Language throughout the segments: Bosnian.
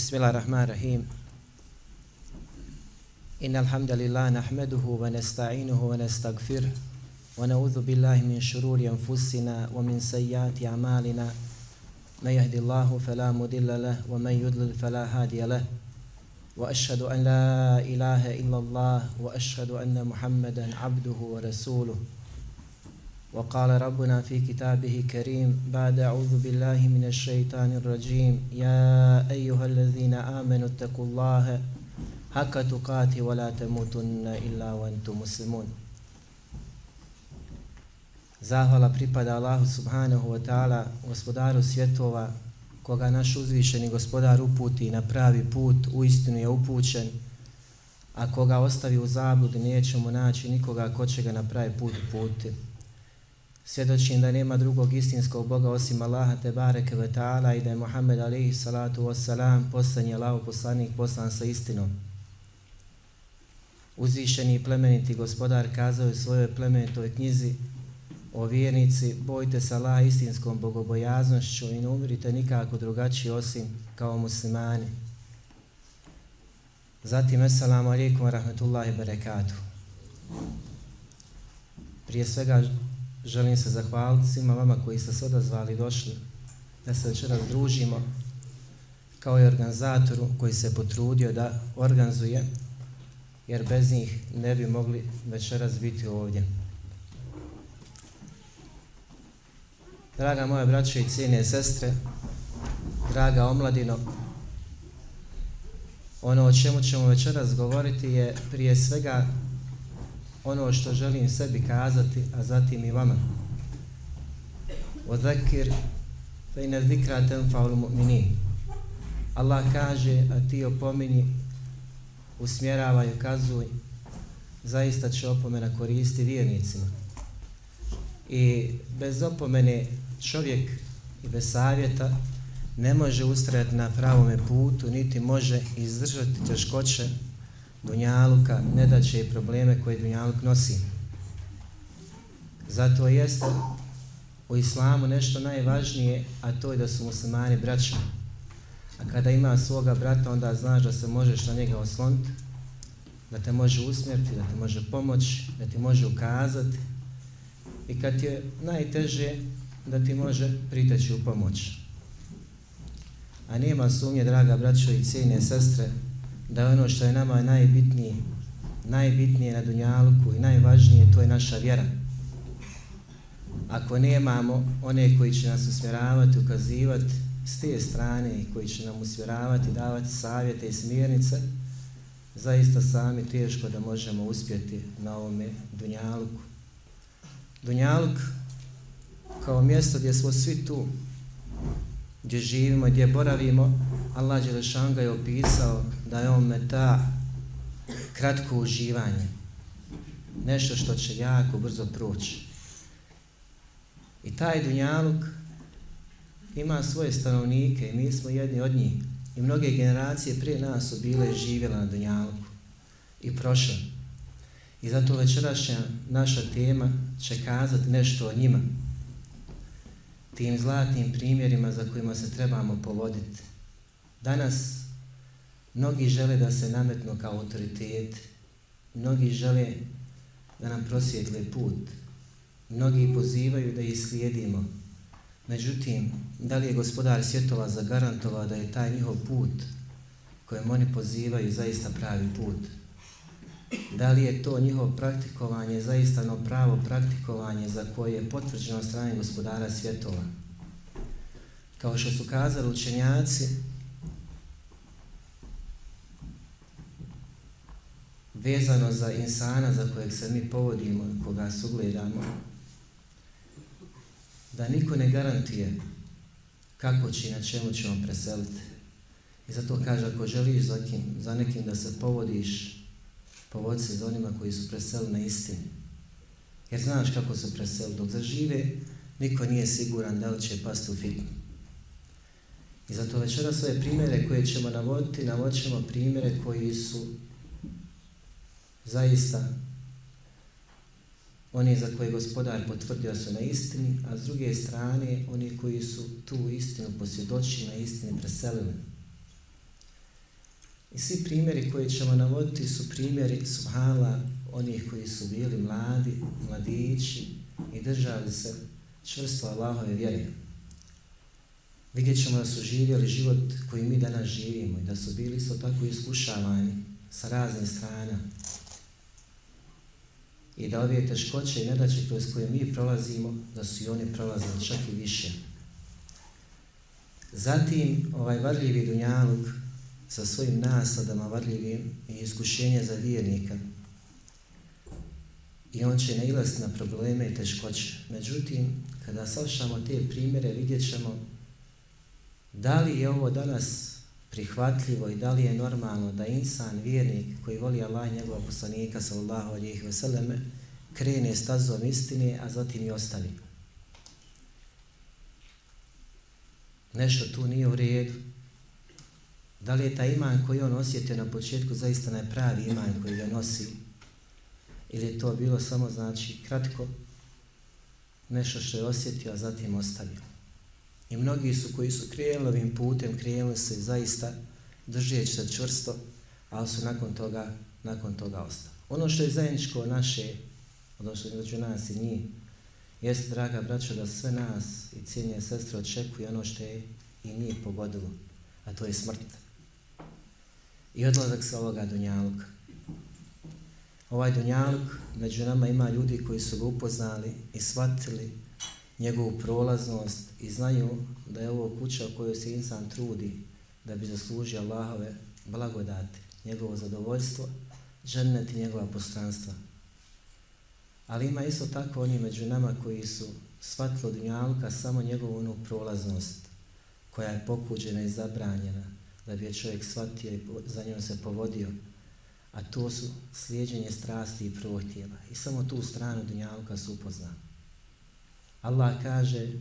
بسم الله الرحمن الرحيم إن الحمد لله نحمده ونستعينه ونستغفره ونعوذ بالله من شرور أنفسنا ومن سيئات أعمالنا من يهدي الله فلا مضل له ومن يضلل فلا هادي له وأشهد أن لا إله إلا الله وأشهد أن محمدا عبده ورسوله وقال ربنا في كتابه كريم بعد أعوذ بالله من الشيطان الرجيم يا أيها الذين آمنوا اتقوا الله حق تقاته ولا تموتن إلا وأنتم مسلمون Zahvala pripada Allahu subhanahu wa ta'ala, gospodaru svjetova, koga naš uzvišeni gospodar uputi na pravi put, u istinu je upućen, a koga ostavi u zabludi, nećemo naći nikoga ko će ga na pravi put uputi. Svjedočim da nema drugog istinskog Boga osim Allaha te bareke ve ta'ala i da je Muhammed alaihi salatu wassalam je Allahu poslanik poslan sa istinom. Uzvišeni i plemeniti gospodar kazao je svojoj plemenitoj knjizi o vjernici, bojte se Allaha istinskom bogobojaznošću i ne umirite nikako drugačiji osim kao muslimani. Zatim, assalamu alaikum wa rahmatullahi barakatuh. Prije svega želim se zahvaliti svima vama koji ste se odazvali i došli da se večeras družimo kao i organizatoru koji se potrudio da organizuje jer bez njih ne bi mogli večeras biti ovdje. Draga moja braće i cijene sestre, draga omladino, ono o čemu ćemo večeras govoriti je prije svega ono što želim sebi kazati, a zatim i vama. Odakir fe ina zikra tenfaul mu'minin. Allah kaže, a ti opomini, usmjeravaj, ukazuj, zaista će opomena koristi vjernicima. I bez opomene čovjek i bez savjeta ne može ustrajati na pravome putu, niti može izdržati teškoće Dunjaluka, nedaće i probleme koje Dunjaluk nosi. Zato jeste u islamu nešto najvažnije, a to je da su muslimani braća. A kada ima svoga brata, onda znaš da se možeš na njega osloniti, da te može usmjeriti, da te može pomoći, da ti može ukazati. I kad je najteže, da ti može priteći u pomoć. A nema sumnje, draga braćo i cijene sestre, da ono što je nama najbitnije, najbitnije na Dunjaluku i najvažnije, to je naša vjera. Ako nemamo one koji će nas usmjeravati, ukazivati s te strane i koji će nam usmjeravati, davati savjete i smjernice, zaista sami teško da možemo uspjeti na ovome Dunjaluku. Dunjaluk kao mjesto gdje smo svi tu, gdje živimo, gdje boravimo, Allah Đelešanga je opisao da je on meta kratko uživanje. Nešto što će jako brzo proći. I taj Dunjaluk ima svoje stanovnike i mi smo jedni od njih. I mnoge generacije prije nas su bile živjela na Dunjaluku i prošle. I zato večerašnja naša tema će kazati nešto o njima. Tim zlatnim primjerima za kojima se trebamo povoditi. Danas mnogi žele da se nametnu kao autoritet, mnogi žele da nam prosvjetle put, mnogi pozivaju da ih slijedimo. Međutim, da li je gospodar svjetova zagarantovao da je taj njihov put kojem oni pozivaju zaista pravi put? Da li je to njihovo praktikovanje zaista no pravo praktikovanje za koje je potvrđeno strane gospodara svjetova? Kao što su kazali učenjaci, vezano za insana za kojeg se mi povodimo, koga sugledamo, da niko ne garantije kako će i na čemu ćemo preseliti. I zato kaže, ako želiš za, kim, za nekim da se povodiš, povodi se za onima koji su preseli na istini. Jer znaš kako su preseli. Dok zažive, niko nije siguran da li će pasti u fitnu. I zato večera svoje primjere koje ćemo navoditi, navodit ćemo primjere koji su zaista oni za koje gospodar potvrdio su na istini, a s druge strane oni koji su tu istinu posvjedočili na istini preselili. I svi primjeri koje ćemo navoditi su primjeri subhala onih koji su bili mladi, mladići i držali se čvrsto Allahove vjere. Vidjet ćemo da su živjeli život koji mi danas živimo i da su bili isto tako iskušavani sa raznih strana. I da ove teškoće i nedaće kroz koje mi prolazimo, da su i oni prolazili čak i više. Zatim, ovaj varljivi dunjaluk sa svojim nasladama varljivim i iskušenje za vjernika. I on će nailaziti na probleme i teškoće. Međutim, kada slušamo te primjere, vidjet ćemo da li je ovo danas prihvatljivo i da li je normalno da insan, vjernik koji voli Allah i njegova poslanika sallallahu alihi wasallam krene stazom istine, a zatim i ostavi. Nešto tu nije u redu. Da li je taj iman koji on osjetio na početku zaista najpravi iman koji ga nosi? Ili je to bilo samo, znači, kratko nešto što je osjetio, a zatim ostavio? I mnogi su koji su krijeli ovim putem, krijeli se zaista držeći se čvrsto, ali su nakon toga, nakon toga ostali. Ono što je zajedničko naše, odnosno među nas i njih, jeste, draga braćo, da sve nas i cijenje sestre očekuje ono što je i njih pogodilo, a to je smrt. I odlazak sa ovoga dunjaluka. Ovaj dunjaluk, među nama ima ljudi koji su ga upoznali i shvatili njegovu prolaznost i znaju da je ovo kuća u kojoj se insan trudi da bi zaslužio Allahove blagodati, njegovo zadovoljstvo, džennet i njegova postranstva. Ali ima isto tako oni među nama koji su shvatili dunjalka samo njegovu onu prolaznost koja je pokuđena i zabranjena da bi je čovjek shvatio i za njom se povodio, a to su slijedženje strasti i prohtjeva. I samo tu stranu dunjalka su upoznali. Allah kaže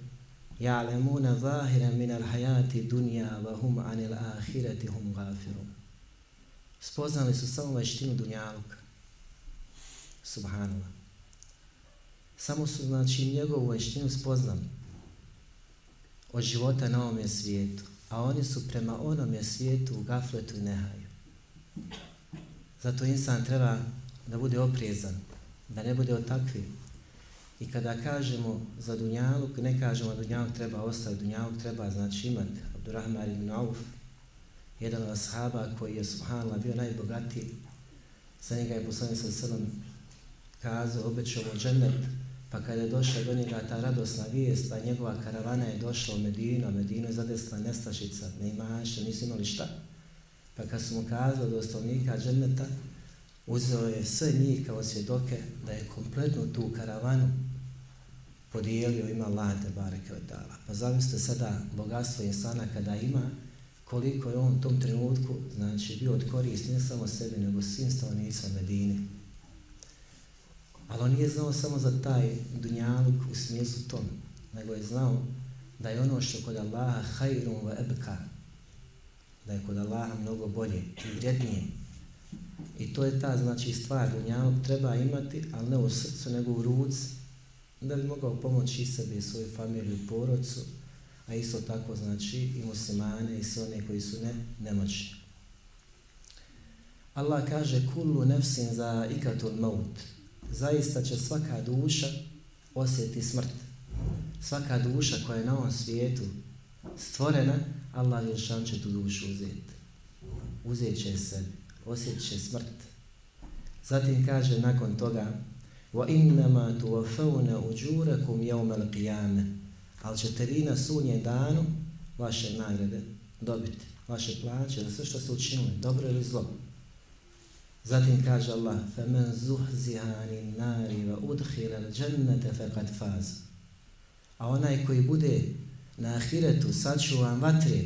Ja'lemuna zahira min al-hayati dunya wa hum an al-akhirati hum ghafirun. Spoznali su samo veštinu dunjaluka. Subhanallah. Samo su, znači, njegovu veštinu spoznali od života na ovom svijetu. A oni su prema onom svijetu u gafletu i nehaju. Zato insan treba da bude oprijezan, da ne bude od takvih I kada kažemo za Dunjaluk, ne kažemo da Dunjaluk treba ostati, Dunjaluk treba znači imati. Abdurrahman ibn Auf, jedan od ashaba koji je subhanallah bio najbogatiji, za njega je poslanik sa srnom kazao, obećao mu džennet, pa kada je došla do njega ta radosna vijest, pa njegova karavana je došla u Medinu, a Medinu je zadesla nestašica, ne imaša, nisu imali šta. Pa kad su mu kazali do stavnika dženneta, uzeo je sve njih kao svjedoke da je kompletnu tu karavanu podijelio ima lade bareke od dala. Pa zamislite sada bogatstvo insana kada ima koliko je on u tom trenutku znači bio od koristi ne samo sebi nego svim stanovnicima Medine. Ali on nije znao samo za taj dunjaluk u smislu tom, nego je znao da je ono što kod Allaha hajrum wa ebka, da je kod Allaha mnogo bolje i vrednije. I to je ta znači stvar, dunjaluk treba imati, ali ne u srcu, nego u ruci, da bi mogao pomoći i sebi i svoju familiju i porodcu, a isto tako znači i muslimane i sve one koji su ne, nemoćni. Allah kaže kullu nefsin za ikatul maut. Zaista će svaka duša osjeti smrt. Svaka duša koja je na ovom svijetu stvorena, Allah Jelšan će tu dušu uzeti. Uzet će se, osjetit će smrt. Zatim kaže nakon toga وَإِنَّمَا تُوَفَوْنَ أُجُورَكُمْ يَوْمَ الْقِيَامَ Ali ćete vi na sunje danu vaše nagrade dobiti, vaše plaće, za sve što ste učinili, dobro ili zlo. Zatim kaže Allah, فَمَنْ زُهْزِهَانِ النَّارِ وَأُدْخِلَ الْجَنَّةَ فَقَدْ فَازُ A onaj koji bude na ahiretu sačuvan vatre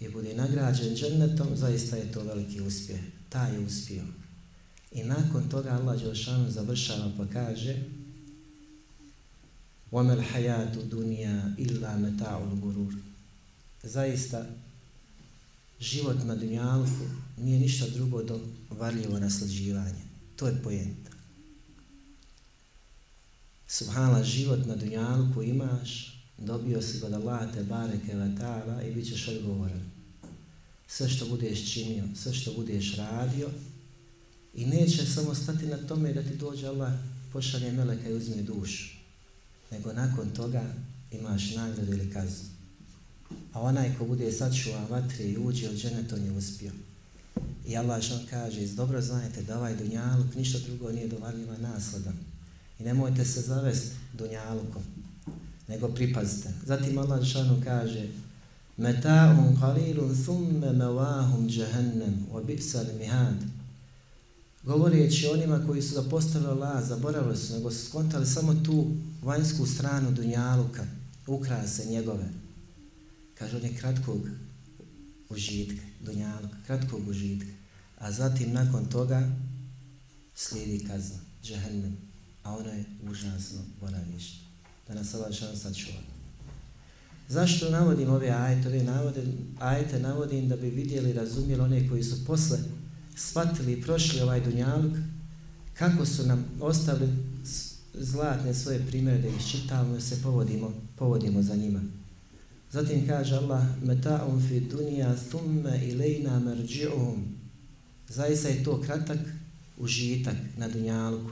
i bude nagrađen džennetom, zaista je to veliki uspjeh. Taj je uspio. I nakon toga Allah Đelšanu završava pa kaže وَمَا الْحَيَاتُ دُنْيَا إِلَّا مَتَعُ الْغُرُورِ Zaista, život na dunjalku nije ništa drugo do varljivo naslađivanje. To je pojenta. Subhanallah, život na dunjalku imaš, dobio si god Allah te bareke wa ta'ala i bit ćeš odgovoran. sve što budeš činio, sve što budeš radio i neće samo stati na tome da ti dođe Allah pošalje meleka i uzme dušu, nego nakon toga imaš nagradu ili kaznu. A onaj ko bude sačuvan vatre i uđe od žene, to nije uspio. I Allah što kaže, dobro znajte da ovaj dunjaluk ništa drugo nije dovarljiva naslada. I nemojte se zavesti dunjalukom, nego pripazite. Zatim Allah što kaže, Meta'un qalilun thumme mevahum jahannam wa bi'sal mihad. Govoreći onima koji su zapostavili Allah, zaboravili su, nego su skontali samo tu vanjsku stranu dunjaluka, ukrase njegove. Kaže, on je kratkog užitka, dunjaluka, kratkog užitka. A zatim, nakon toga, slijedi kazna, džahannam, a ono je užasno boravište. Da nas Allah šan sačuva. Zašto navodim ove ajete? Ove navode, ajete navodim da bi vidjeli, razumjeli one koji su posle shvatili i prošli ovaj dunjaluk, kako su nam ostavili zlatne svoje primjere da ih čitamo i se povodimo, povodimo za njima. Zatim kaže Allah, meta'um fi dunija thumme ilajna marđi'uhum. Zaista je to kratak užitak na dunjalku.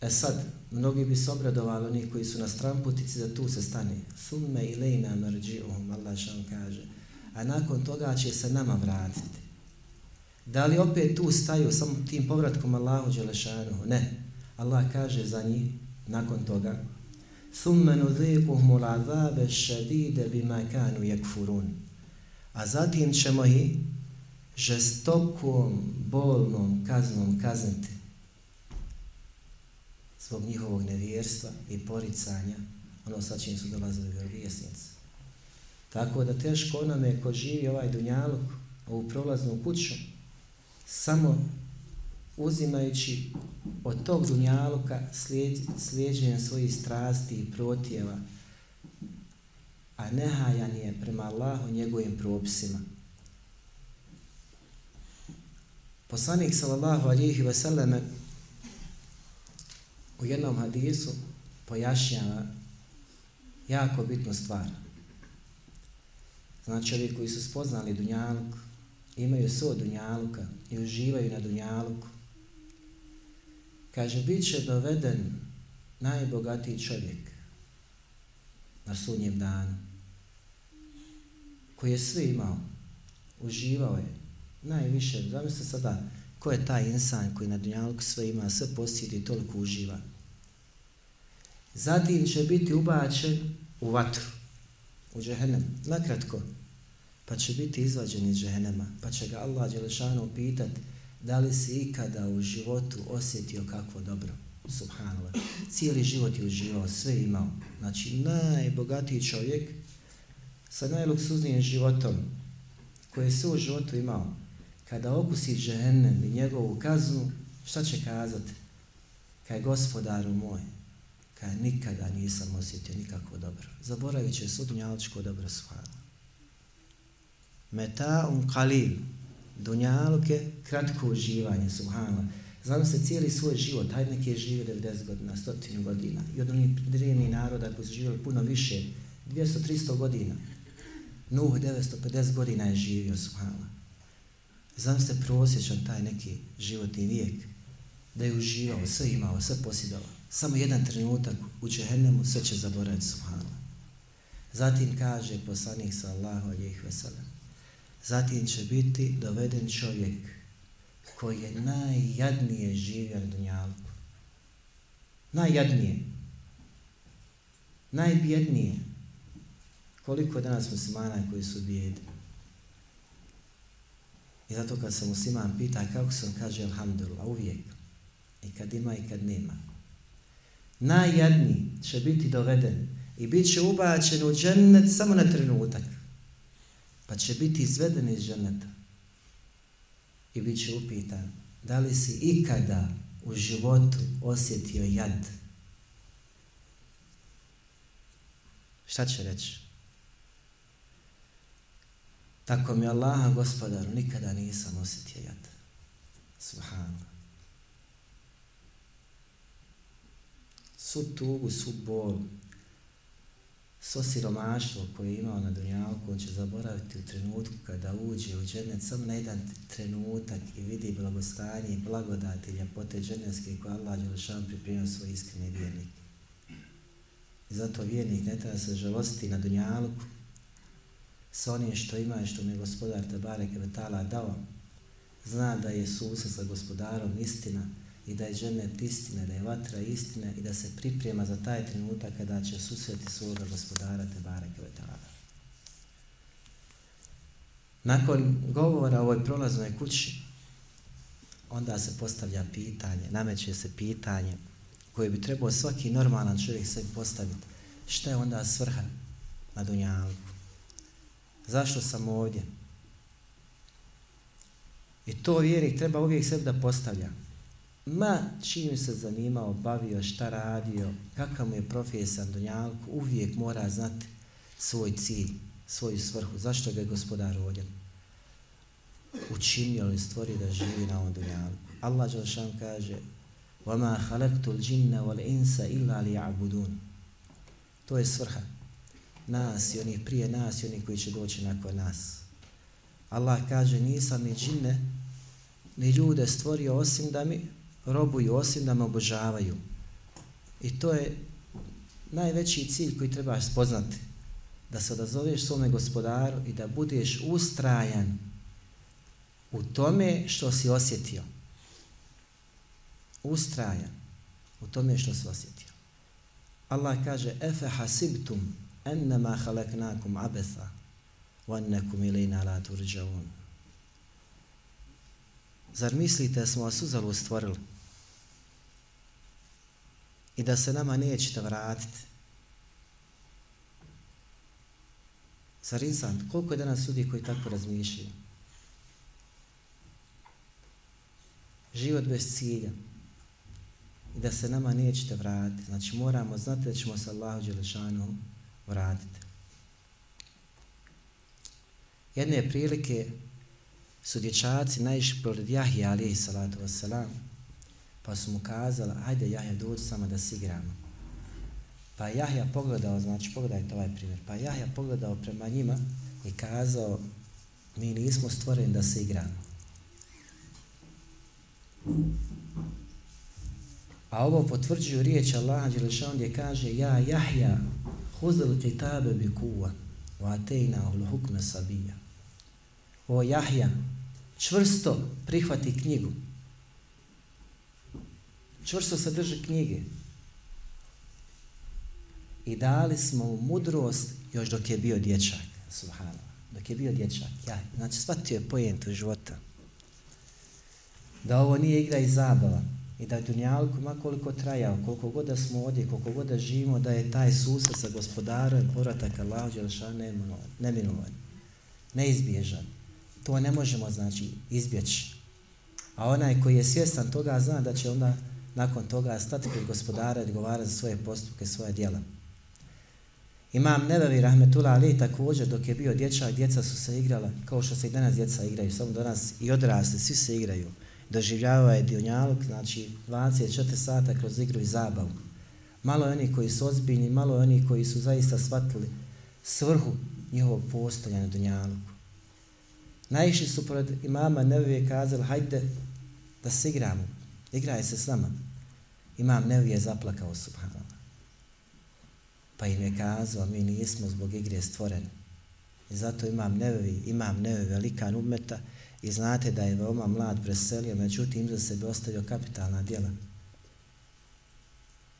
E sad, mnogi bi se obradovali oni koji su na stramputici da tu se stane. Thumme ilajna marđi'uhum, Allah što kaže A nakon toga će se nama vratiti. Da li opet tu staju samo tim povratkom Allahu Đelešanu? Ne. Allah kaže za njih nakon toga ثُمَّ نُذِيقُهُمُ الْعَذَابَ الشَّدِيدَ بِمَا كَانُوا يَكْفُرُونَ A zatim ćemo ih žestokom, bolnom kaznom kazniti zbog njihovog nevjerstva i poricanja ono sa čim su dolazili vjerovjesnici. Tako da teško onome ko živi ovaj dunjaluk, ovu prolaznu kuću, samo uzimajući od tog dunjaluka slijed, slijedženje svojih strasti i protjeva, a nehajan je prema Allahu njegovim propisima. Poslanik sallallahu alihi wasallam u jednom hadisu pojašnjava jako bitnu stvar. Znači, ovi koji su spoznali dunjaluk, imaju svoj dunjaluka i uživaju na dunjaluku, Kaže, bit će doveden najbogatiji čovjek na sunnjem danu, koji je sve imao, uživao je, najviše, zamislite sada, ko je taj insan koji na Dunjaluku sve ima, sve posjedi i toliko uživa. Zatim će biti ubačen u vatru, u džehennem, nakratko, pa će biti izvađen iz džehennema, pa će ga Allah Đelešanu pitati, Da li si ikada u životu osjetio kakvo dobro? Subhanallah. Cijeli život je uživao, sve imao. Znači, najbogatiji čovjek sa najluksuznijim životom koje je sve u životu imao. Kada okusi džehennem i njegovu kaznu, šta će kazati? Kaj gospodaru moj, kaj nikada nisam osjetio nikakvo dobro. Zaboravit će sudnjaličko dobro subhanallah. Meta un kalil, Dunjaluk je kratko uživanje, subhanallah. Znam se cijeli svoj život, hajde neki je živio 90 godina, stotinu godina. I od onih drevnih naroda koji su živjeli puno više, 200-300 godina. Nuh 950 godina je živio, subhanallah. Znam se prosječan taj neki životni vijek, da je uživao, sve imao, sve posjedao. Samo jedan trenutak u Čehennemu sve će zaboraviti, subhanallah. Zatim kaže poslanik sallahu alijih veselam, Zatim će biti doveden čovjek koji je najjadnije živio na dunjalku. Najjadnije. Najbjednije. Koliko je danas muslimana koji su bijedi. I zato kad se musliman pita kako se on kaže alhamdulillah, uvijek. I kad ima i kad nema. Najjadniji će biti doveden i bit će ubačen u džennet samo na trenutak pa će biti izveden iz ženeta i bit će upitan da li si ikada u životu osjetio jad. Šta će reći? Tako mi Allaha gospodaru nikada nisam osjetio jad. Subhanallah. Su tugu, su bol, svo siromaštvo koje je imao na Dunjalku, on će zaboraviti u trenutku kada uđe u džennet samo na jedan trenutak i vidi blagostanje i blagodati ljepote džennetske koje Allah Đelešan pripremio svoj iskreni vjernik. I zato vjernik ne treba se žalostiti na Dunjalku sa onim što ima i što mi je gospodar Tebare Kvetala dao. Zna da je susa sa gospodarom istina, i da je džennet istina, da je vatra istina i da se priprema za taj trenutak kada će susreti svoga gospodara Tebara Kvetala. Nakon govora o ovoj prolaznoj kući, onda se postavlja pitanje, nameće se pitanje koje bi trebao svaki normalan čovjek sebi postaviti. Šta je onda svrha na Dunjalku? Zašto sam ovdje? I to vjerik treba uvijek sebi da postavlja ma čim se zanimao, bavio, šta radio, kakav mu je profesija na Dunjalku, uvijek mora znati svoj cilj, svoju svrhu, zašto ga je gospodar rođen. Učinio li stvori da živi na ovom Dunjalku. Allah Đelšan kaže وَمَا خَلَقْتُ الْجِنَّ وَالْإِنسَ إِلَّا لِيَعْبُدُونَ To je svrha. Nas i onih prije nas i onih koji će doći nakon nas. Allah kaže nisam ni džinne ni ljude stvorio osim da mi robuju osim da me obožavaju. I to je najveći cilj koji trebaš spoznati. Da se odazoveš svome gospodaru i da budeš ustrajan u tome što si osjetio. Ustrajan u tome što si osjetio. Allah kaže Efe hasibtum ennama halaknakum abetha wa annakum ilina la turđavun. Zar mislite smo vas uzalo stvorili? I da se nama nećete vratiti. Zar insan, koliko je danas ljudi koji tako razmišljaju? Život bez cilja i da se nama nećete vratiti. Znači moramo znati da ćemo se Allahu Đelešanu vratiti. Jedne prilike su dječaci naišli pored Jahija alihi salatu wasalam Pa su mu kazala, ajde Jahja, dođi samo da si igramo. Pa Jahja pogledao, znači pogledajte ovaj primjer, pa Jahja pogledao prema njima i kazao, mi nismo stvoreni da se igramo. A ovo potvrđuju riječ Allaha Đelešan gdje kaže, ja Jahja, huzil kitabe bi kuva, wa atejna ul hukme sabija. O Jahja, čvrsto prihvati knjigu, čvrsto se drži knjige. I dali smo mu mudrost još dok je bio dječak. Subhanallah. Dok je bio dječak. Ja, znači, shvatio je pojentu života. Da ovo nije igra i zabava. I da je dunjalku, makoliko trajao, koliko god da smo ovdje, koliko god da živimo, da je taj susret sa gospodarom, povratak Allahu Đelšan, neminovan. Neizbježan. To ne možemo, znači, izbjeći. A onaj koji je svjestan toga, zna da će onda nakon toga stati pred gospodara i odgovara za svoje postupke, svoje djela. Imam Nebevi Rahmetullah Ali također dok je bio dječak, djeca su se igrala kao što se i danas djeca igraju, samo danas i odrasli, svi se igraju. Doživljava je dionjalog, znači 24 sata kroz igru i zabavu. Malo je oni koji su ozbiljni, malo je oni koji su zaista shvatili svrhu njihovog postojanja na dunjaluku. Najviši su pored imama Nebevi kazali, hajde da se igramo, igraj se s nama. Imam Nevi je zaplakao subhanallah. Pa im je kazao, mi nismo zbog igre stvoreni. I zato imam Nevi, imam Nevi velikan umeta i znate da je veoma mlad preselio, međutim za sebe ostavio kapitalna djela.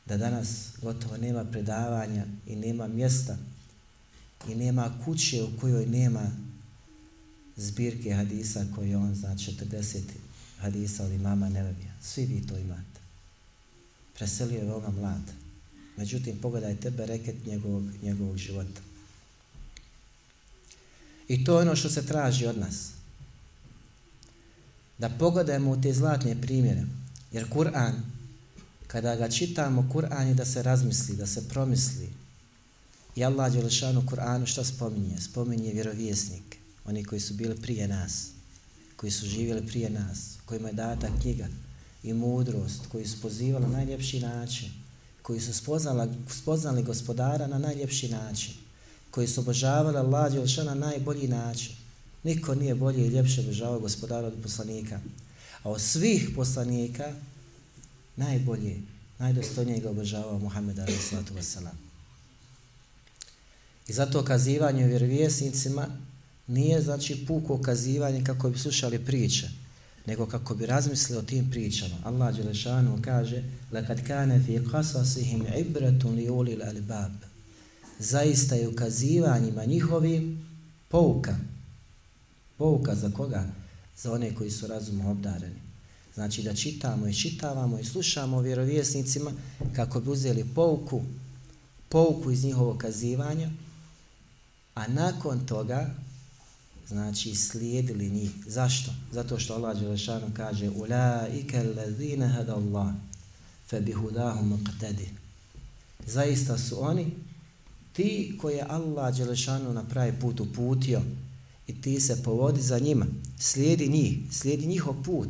Da danas gotovo nema predavanja i nema mjesta i nema kuće u kojoj nema zbirke hadisa koje on zna 40 hadisa od imama Nevevija. Svi vi to imate preselio je veoma mlad. Međutim, pogledaj tebe reket njegovog, njegovog života. I to je ono što se traži od nas. Da pogledajmo u te zlatne primjere. Jer Kur'an, kada ga čitamo, Kur'an je da se razmisli, da se promisli. I Allah Đelešanu Kur'anu šta spominje? Spominje vjerovjesnik. Oni koji su bili prije nas. Koji su živjeli prije nas. Kojima je data knjiga i mudrost koji su pozivali na najljepši način, koji su spoznali, spoznali gospodara na najljepši način, koji su obožavali Allah Đelšana na najbolji način. Niko nije bolje i ljepše obožavao gospodara od poslanika. A od svih poslanika najbolje, najdostojnije ga obožavao Muhammed a.s. I zato kazivanje vjerovjesnicima nije znači puko kazivanje kako bi slušali priče, nego kako bi razmislili o tim pričama. Allah Đelešanu kaže لَكَدْ كَانَ فِي قَصَصِهِمْ عِبْرَةٌ لِيُولِ الْأَلْبَابِ Zaista je ukazivanjima njihovim pouka. Pouka za koga? Za one koji su razumom obdareni. Znači da čitamo i čitavamo i slušamo o vjerovjesnicima kako bi uzeli pouku, pouku iz njihovog kazivanja, a nakon toga znači slijedili njih. Zašto? Zato što Allah Đelešanu kaže Ulaike allazine hada Allah fe bihudahum muqtadi. Zaista su oni ti koje Allah Đelešanu na pravi put uputio i ti se povodi za njima. Slijedi njih, slijedi njihov put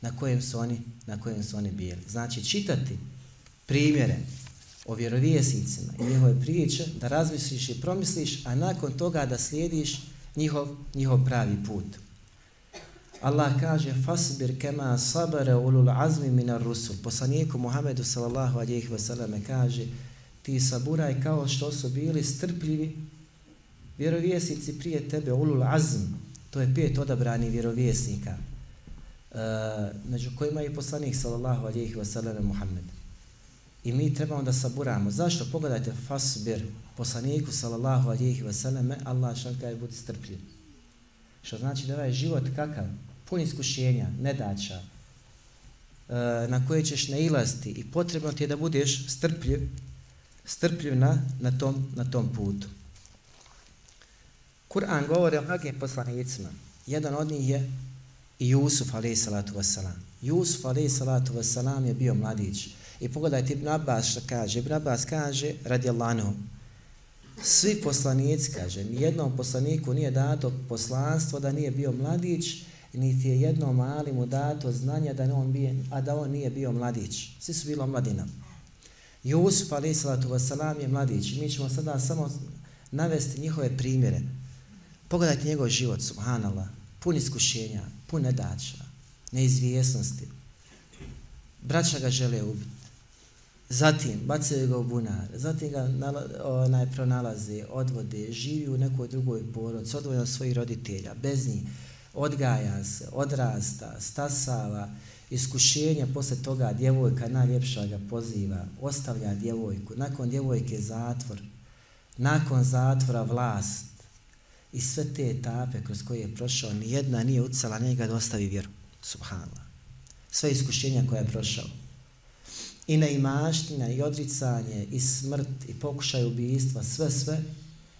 na kojem su oni, na kojem su oni bili. Znači čitati primjere o vjerovjesnicima i njihove priče, da razmisliš i promisliš, a nakon toga da slijediš njihov, njihov pravi put. Allah kaže fasbir kema sabara ulul azmi minar rusul. Poslaniku Muhammedu sallallahu alejhi ve selleme kaže ti saburaj kao što su bili strpljivi vjerovjesnici prije tebe ulul azm. To je pet odabrani vjerovjesnika. Uh, među kojima je poslanik sallallahu alejhi ve selleme Muhammed. I mi trebamo da saburamo. Zašto? Pogledajte fasbir poslaniku sallallahu alejhi ve Allah šalka kaže budi strpljiv. Što znači da ovaj život kakav pun iskušenja, nedaća, e, na koje ćeš nailaziti i potrebno ti je da budeš strpljiv, strpljiv na, na, tom, na tom putu. Kur'an govori o mnogim poslanicima. Jedan od njih je i Jusuf a.s. Jusuf a.s. je bio mladić. I pogledajte Ibn Abbas što kaže. Ibn Abbas kaže, radi Allahom, svi poslanici, kaže, nijednom poslaniku nije dato poslanstvo da nije bio mladić, niti je jednom mali mu dato znanja da on bije, a da on nije bio mladić. Svi su bilo mladina. Jusuf, ali salatu wasalam, je mladić. Mi ćemo sada samo navesti njihove primjere. Pogledajte njegov život, subhanallah, pun iskušenja, pun nedača, neizvijesnosti. Braća ga žele ubiti. Zatim, bacaju ga u bunar, zatim ga onaj, pronalaze, odvode, živi u nekoj drugoj porodci, odvoje od svojih roditelja, bez njih odgaja se, odrasta, stasava, iskušenja, posle toga djevojka najljepša ga poziva, ostavlja djevojku, nakon djevojke zatvor, nakon zatvora vlast i sve te etape kroz koje je prošao, nijedna nije ucala njega da ostavi vjeru, subhanallah. Sve iskušenja koje je prošao. I neimaština i odricanje, i smrt, i pokušaj ubijstva, sve, sve.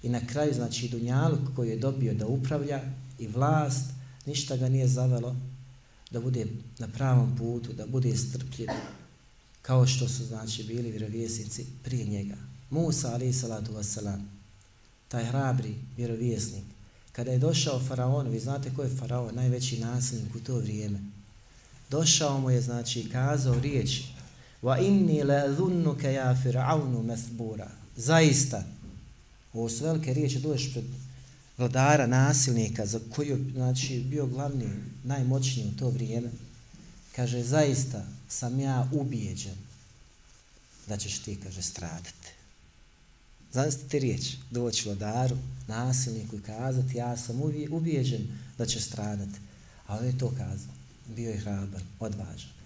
I na kraju, znači, Dunjaluk koji je dobio da upravlja i vlast, ništa ga nije zavelo da bude na pravom putu, da bude strpljiv, kao što su znači bili vjerovjesnici prije njega. Musa, ali salatu wasalam, taj hrabri vjerovjesnik, kada je došao faraon, vi znate ko je faraon, najveći nasilnik u to vrijeme, došao mu je, znači, kazao riječ, wa inni la dhunnuka ya fir'aunu mathbura. zaista, ovo su velike riječi, dođeš pred vladara, nasilnika, za koju znači, bio glavni, najmoćniji u to vrijeme, kaže, zaista sam ja ubijeđen da ćeš ti, kaže, stradati. Zamislite ti riječ, doći vladaru, nasilniku i kazati, ja sam ubijeđen da će stradati. A on je to kazao. Bio je hrabar, odvažan.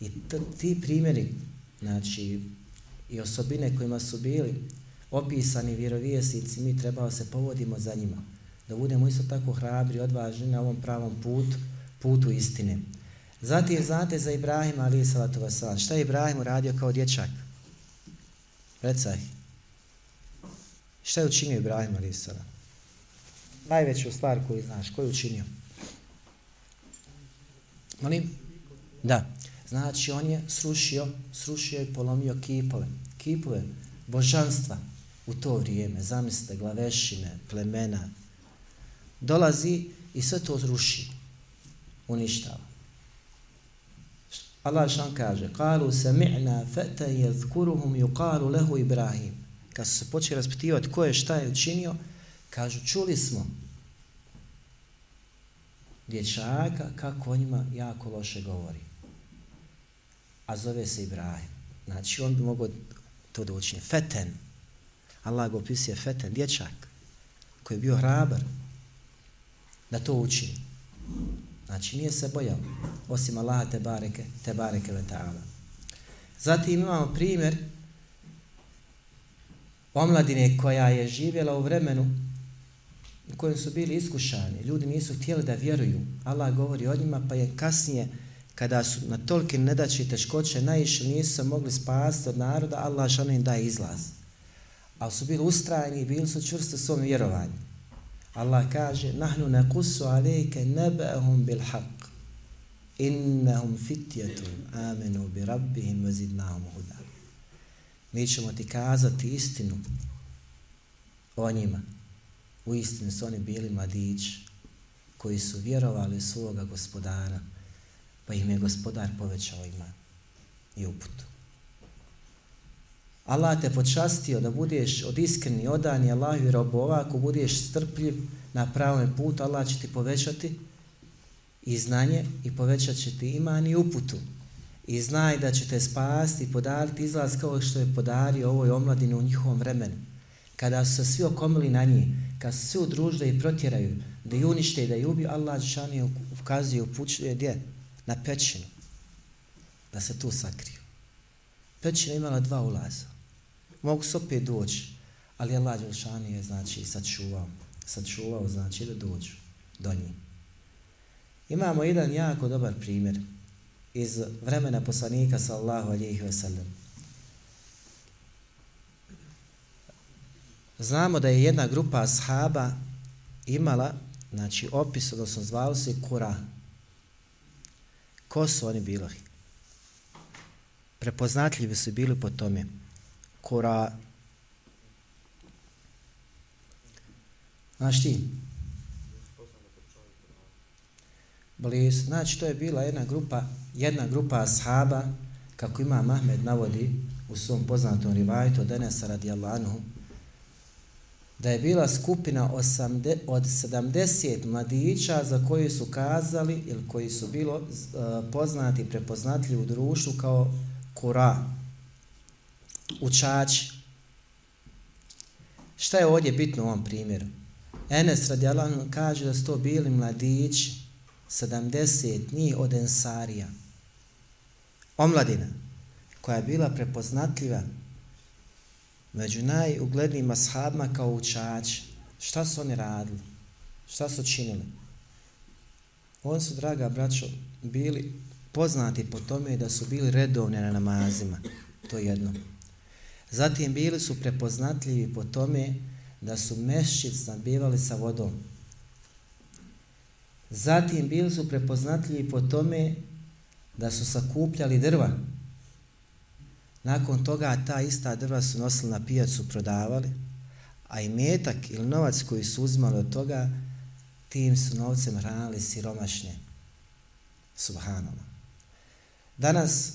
I ti primjeri, znači, i osobine kojima su bili opisani vjerovijesici, mi trebao se povodimo za njima da budemo isto tako hrabri, odvažni na ovom pravom putu, putu istine. Zatim znate za Ibrahima ali salatu wasalam. Šta je Ibrahim uradio kao dječak? Recaj. Šta je učinio Ibrahim ali salam? Najveću stvar koju znaš, koju učinio? Molim? Da. Znači on je srušio, srušio i polomio kipove. Kipove božanstva u to vrijeme. Zamislite, glavešine, plemena, dolazi i sve to ruši, uništava. Allah šan kaže, kalu sami'na feta yadhkuruhum yuqalu lehu Ibrahim. Kad su se počeli raspitivati ko je šta je učinio, kažu, čuli smo dječaka kako o njima jako loše govori. A zove se Ibrahim. Znači, on bi mogao to da učini. Feten. Allah ga opisuje Feten, dječak, koji je bio hrabar da to učini. Znači, nije se bojao, osim Allaha te bareke, te bareke ve ta'ala. Zatim imamo primjer omladine koja je živjela u vremenu u kojem su bili iskušani. Ljudi nisu htjeli da vjeruju. Allah govori o njima, pa je kasnije, kada su na tolike nedaće i teškoće naišli, nisu se mogli spasti od naroda, Allah što im daje izlaz. Ali su bili ustrajni i bili su čvrsti u svom vjerovanju. Allah kaže, nahnu nakusu alejke nebehum bil haq. Innahum fitjetun amenu bi rabbihim vazidnahum huda. Mi ćemo ti kazati istinu o njima u istinu su oni bili mladići koji su vjerovali svoga gospodara, pa im je gospodar povećao ima i uputu. Allah te počastio da budeš od iskreni odani Allahu i robova, ako budeš strpljiv na pravom putu, Allah će ti povećati i znanje i povećat će ti iman i uputu. I znaj da će te spasti i podariti izlaz kao što je podario ovoj omladini u njihovom vremenu. Kada su se svi okomili na njih, kada se svi udružili i protjeraju, da ju unište i da ju ubiju, Allah Žešani ukazuje, upućuje gdje? Na pećinu. Da se tu sakriju. Pećina imala dva ulaza. Mogu se opet doći, ali Allah Đelšani je znači sačuvao. Sačuvao znači da dođu do njih. Imamo jedan jako dobar primjer iz vremena poslanika sallahu alihi wasallam. Znamo da je jedna grupa ashaba imala, znači opis, odnosno zvalo se Kura. Ko su oni bili? Prepoznatljivi su bili po tome. Kora... Znaš ti? Bliz. Znači, to je bila jedna grupa, jedna grupa ashaba, kako ima Mahmed navodi u svom poznatom rivajtu od Enesa radijallahu anhu, da je bila skupina osamde, od 70 mladića za koji su kazali ili koji su bilo uh, poznati, prepoznatljivi u društvu kao kura, učači. Šta je ovdje bitno u ovom primjeru? Enes radijalan kaže da su to bili mladići, 70 njih od Ensarija. Omladina, koja je bila prepoznatljiva među najuglednijim ashabima kao učači. Šta su oni radili? Šta su činili? Oni su, draga braćo, bili poznati po tome da su bili redovni na namazima. To je jedno. Zatim bili su prepoznatljivi po tome da su mešćic nabivali sa vodom. Zatim bili su prepoznatljivi po tome da su sakupljali drva. Nakon toga ta ista drva su nosili na pijacu, prodavali, a i metak ili novac koji su uzmali od toga, tim su novcem hranili siromašne. Subhanallah. Danas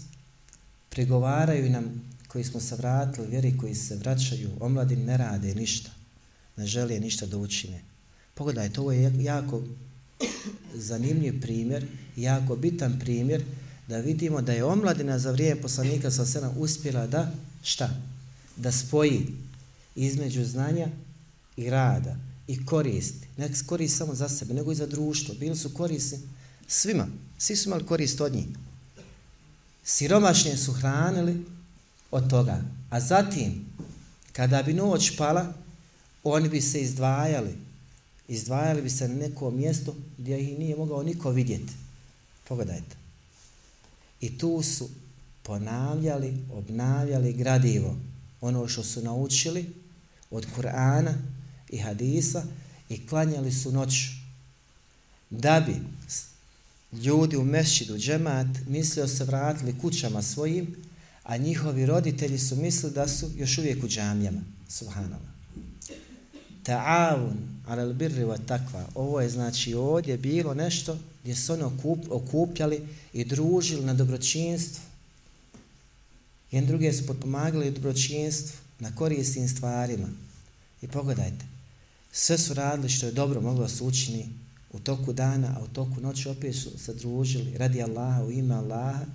pregovaraju nam koji smo se vratili, vjeri koji se vraćaju, omladin ne rade ništa, ne žele ništa da učine. Pogledajte, ovo je jako zanimljiv primjer, jako bitan primjer, da vidimo da je omladina za vrijeme poslanika sa sena uspjela da, šta? Da spoji između znanja i rada i koristi. Ne koristi samo za sebe, nego i za društvo. Bili su koristi svima. Svi su imali korist od njih. Siromašnje su hranili od toga. A zatim, kada bi noć pala, oni bi se izdvajali. Izdvajali bi se na neko mjesto gdje ih nije mogao niko vidjeti. Pogledajte. I tu su ponavljali, obnavljali gradivo, ono što su naučili od Kur'ana i Hadisa i klanjali su noć da bi ljudi u mešćidu džemat mislio se vratili kućama svojim, a njihovi roditelji su mislili da su još uvijek u džamijama. Subhanallah. Ta'avun ala birri wa takva. Ovo je znači ovdje bilo nešto gdje su oni okup, okupljali i družili na dobročinstvu. Jedan druge su potpomagali u dobročinstvu na korisnim stvarima. I pogledajte, sve su radili što je dobro moglo se učini u toku dana, a u toku noći opet su se družili radi Allaha, u ime Allaha,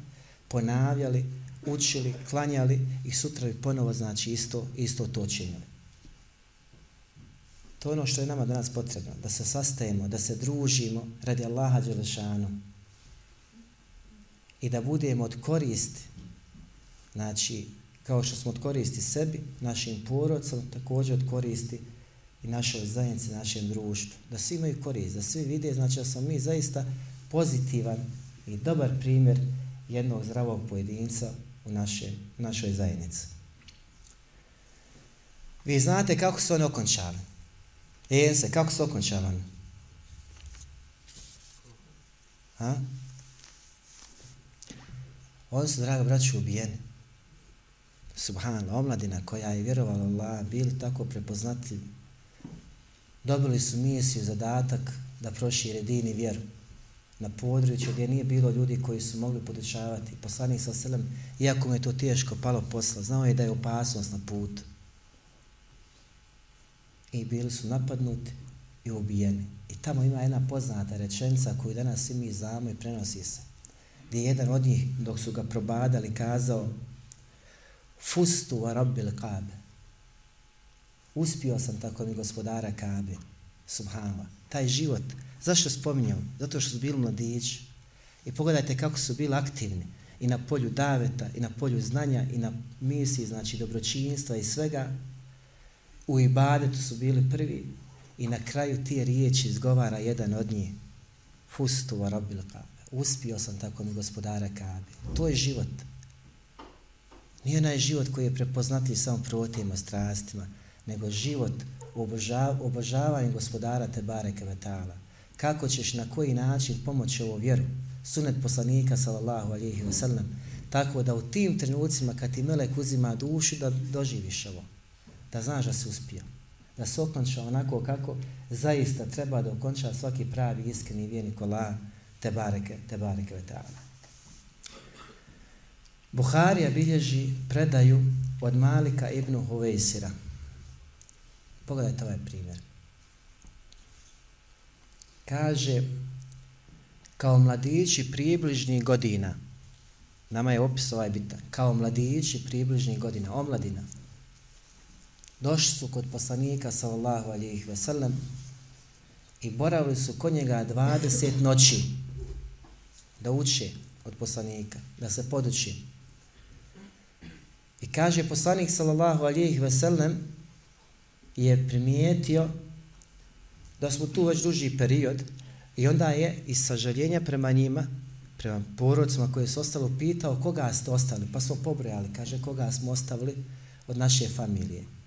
ponavljali, učili, klanjali i sutra bi ponovo znači isto, isto to činili. To je ono što je nama danas potrebno, da se sastajemo, da se družimo radi Allaha Đelešanu i da budemo od koristi, znači, kao što smo od koristi sebi, našim porodcom, također od koristi i našoj zajednici, našem društvu. Da svi imaju korist, da svi vide, znači da smo mi zaista pozitivan i dobar primjer jednog zdravog pojedinca u naše, našoj zajednici. Vi znate kako su oni okončali. E, se, kako se okončava? Ha? Oni su, draga braću, ubijeni. Subhanallah, omladina koja je vjerovala Allah, bili tako prepoznatljivi. Dobili su misiju, zadatak da prošire din i vjeru na području gdje nije bilo ljudi koji su mogli podučavati. Poslanik sa selem, iako mu je to teško palo posla, znao je da je opasnost na putu i bili su napadnuti i ubijeni. I tamo ima jedna poznata rečenica koju danas i mi znamo i prenosi se. Gdje je jedan od njih, dok su ga probadali, kazao Fustu wa rabbil kabe. Uspio sam tako mi gospodara kabe. Subhanallah. Taj život. Zašto spominjam? Zato što su bili mladići. I pogledajte kako su bili aktivni. I na polju daveta, i na polju znanja, i na misiji, znači dobročinstva i svega u ibadetu su bili prvi i na kraju ti riječi izgovara jedan od njih. Fustu wa rabbil kabe. Uspio sam tako mi gospodara kabe. To je život. Nije onaj život koji je prepoznatljiv samo protivima, strastima, nego život u obožav, obožavanju gospodara Tebare Kevetala. Kako ćeš, na koji način pomoći ovu vjeru? Sunet poslanika, sallallahu alihi wasallam. Tako da u tim trenucima, kad ti melek uzima dušu, da doživiš ovo da znaš da se uspio. Da se okonča onako kako zaista treba da okonča svaki pravi iskreni vjernik Allah te bareke, te bareke vetala. Buharija bilježi predaju od Malika ibn Huvejsira. Pogledajte ovaj primjer. Kaže, kao mladići približni godina, nama je opis ovaj bitan, kao mladići približni godina, omladina, došli su kod poslanika sallallahu alihi ve sellem i boravili su kod njega 20 noći da uče od poslanika, da se poduči. I kaže poslanik sallallahu alihi ve sellem je primijetio da smo tu već duži period i onda je iz sažaljenja prema njima, prema porodcima koji su ostalo, pitao koga ste ostali, pa smo pobrojali, kaže koga smo ostavili od naše familije.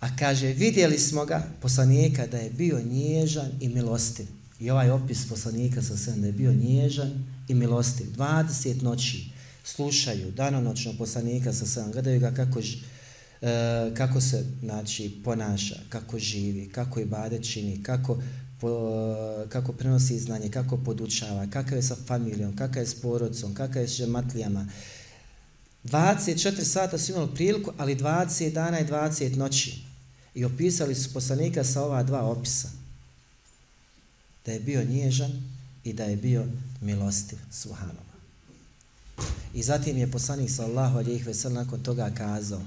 A kaže, vidjeli smo ga, poslanika, da je bio nježan i milostiv. I ovaj opis poslanika sa sve, da je bio nježan i milostiv. 20 noći slušaju danonočno poslanika sa sve, gledaju ga kako, e, kako se znači, ponaša, kako živi, kako i bade čini, kako, po, e, kako prenosi znanje, kako podučava, kakav je sa familijom, kakav je s porodcom, kakav je s žematlijama. 24 sata su imali priliku, ali 20 dana i 20 noći I opisali su poslanika sa ova dva opisa. Da je bio nježan i da je bio milostiv Subhanova. I zatim je poslanik sallahu alijih vesel nakon toga kazao.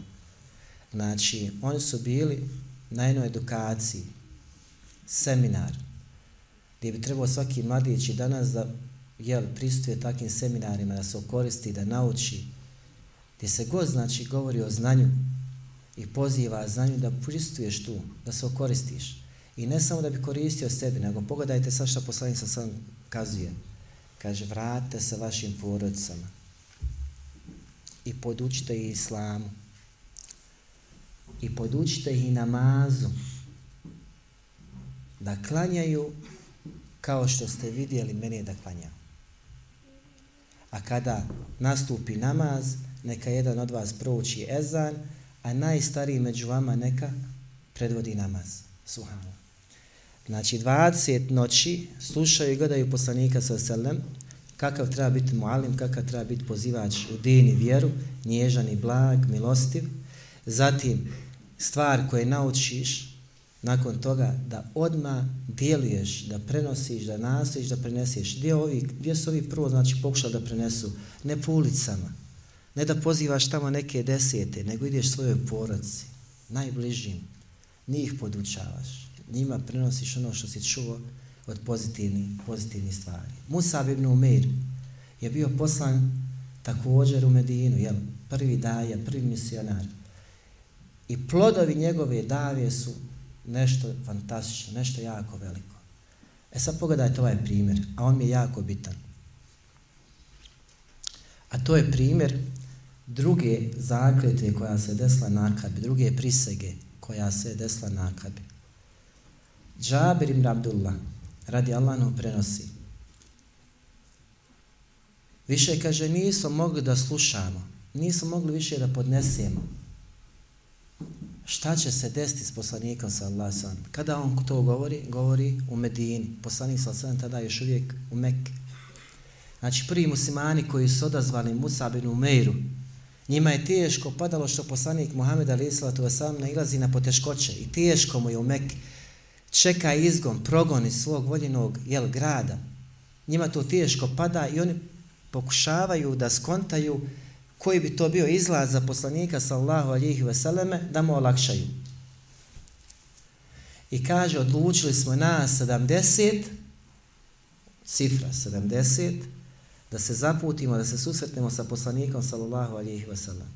Znači, oni su bili na jednoj edukaciji, seminar, gdje bi trebao svaki mladić i danas da jel, pristuje takvim seminarima, da se okoristi, da nauči, gdje se god znači govori o znanju, i poziva znanju da pristuješ tu, da se okoristiš. I ne samo da bi koristio sebi, nego pogledajte sad šta poslanik sa sam kazuje. Kaže, vratite se vašim porodicama i podučite ih islamu i podučite ih namazu da klanjaju kao što ste vidjeli meni da klanjam. A kada nastupi namaz, neka jedan od vas prouči ezan, a najstariji među vama neka predvodi namaz. Suhano. Znači 20 noći slušaju i gledaju poslanika sa selem, kakav treba biti mualim, kakav treba biti pozivač u din i vjeru, nježan i blag, milostiv. Zatim, stvar koje naučiš, nakon toga da odma djeluješ, da prenosiš, da nastojiš, da preneseš. Gdje, ovi, gdje su ovi prvo znači, pokušali da prenesu? Ne po ulicama, ne da pozivaš tamo neke desete, nego ideš svojoj porodci, najbližim, njih podučavaš, njima prenosiš ono što si čuo od pozitivnih, pozitivnih stvari. Musa ibn Umeir je bio poslan također u Medinu, jel? prvi daja, prvi misionar. I plodovi njegove dave su nešto fantastično, nešto jako veliko. E sad pogledajte ovaj primjer, a on mi je jako bitan. A to je primjer druge zakljete koja se desla na akabi, druge prisege koja se desla na akabi. Džabir ibn Abdullah, radi Allahom prenosi. Više kaže, nismo mogli da slušamo, nismo mogli više da podnesemo. Šta će se desiti s poslanikom sa Allahom? Kada on to govori? Govori u Medini. Poslanik sa Allahom tada još uvijek u Mekke. Znači prvi muslimani koji su odazvali Musa bin Umeiru, njima je teško padalo što poslanik Muhammed Ali Islatu Vesam nailazi na poteškoće i teško mu je u Mekke čeka izgon, progon iz svog voljenog jel, grada. Njima to teško pada i oni pokušavaju da skontaju koji bi to bio izlaz za poslanika sallahu alihi veseleme da mu olakšaju. I kaže, odlučili smo na 70, cifra 70, da se zaputimo, da se susretnemo sa poslanikom sallallahu alihi wasallam.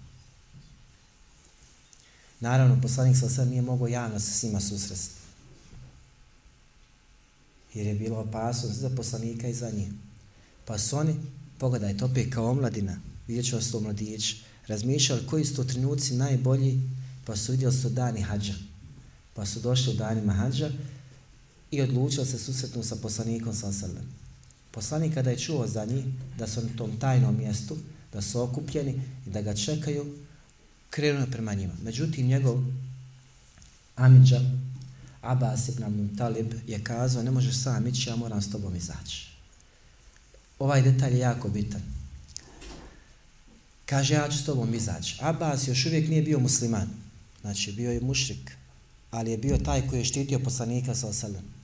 Naravno, poslanik sallahu nije mogao javno se s njima susresti jer je bilo opasnost za poslanika i za njih. Pa su oni, pogledajte, opet kao omladina, vidjet ću vas to mladić, razmišljali koji su to trenuci najbolji, pa su vidjeli su dani hađa. Pa su došli u danima hađa i odlučili se susretnu sa poslanikom sa srlem. Poslanik kada je čuo za njih, da su na tom tajnom mjestu, da su okupljeni i da ga čekaju, krenuo prema njima. Međutim, njegov Amidža, Abbas ibn Abdul Talib je kazao, ne možeš sam ići, ja moram s tobom izaći. Ovaj detalj je jako bitan. Kaže, ja ću s tobom izaći. Abbas još uvijek nije bio musliman. Znači, bio je mušrik. Ali je bio taj koji je štitio poslanika sa osalem.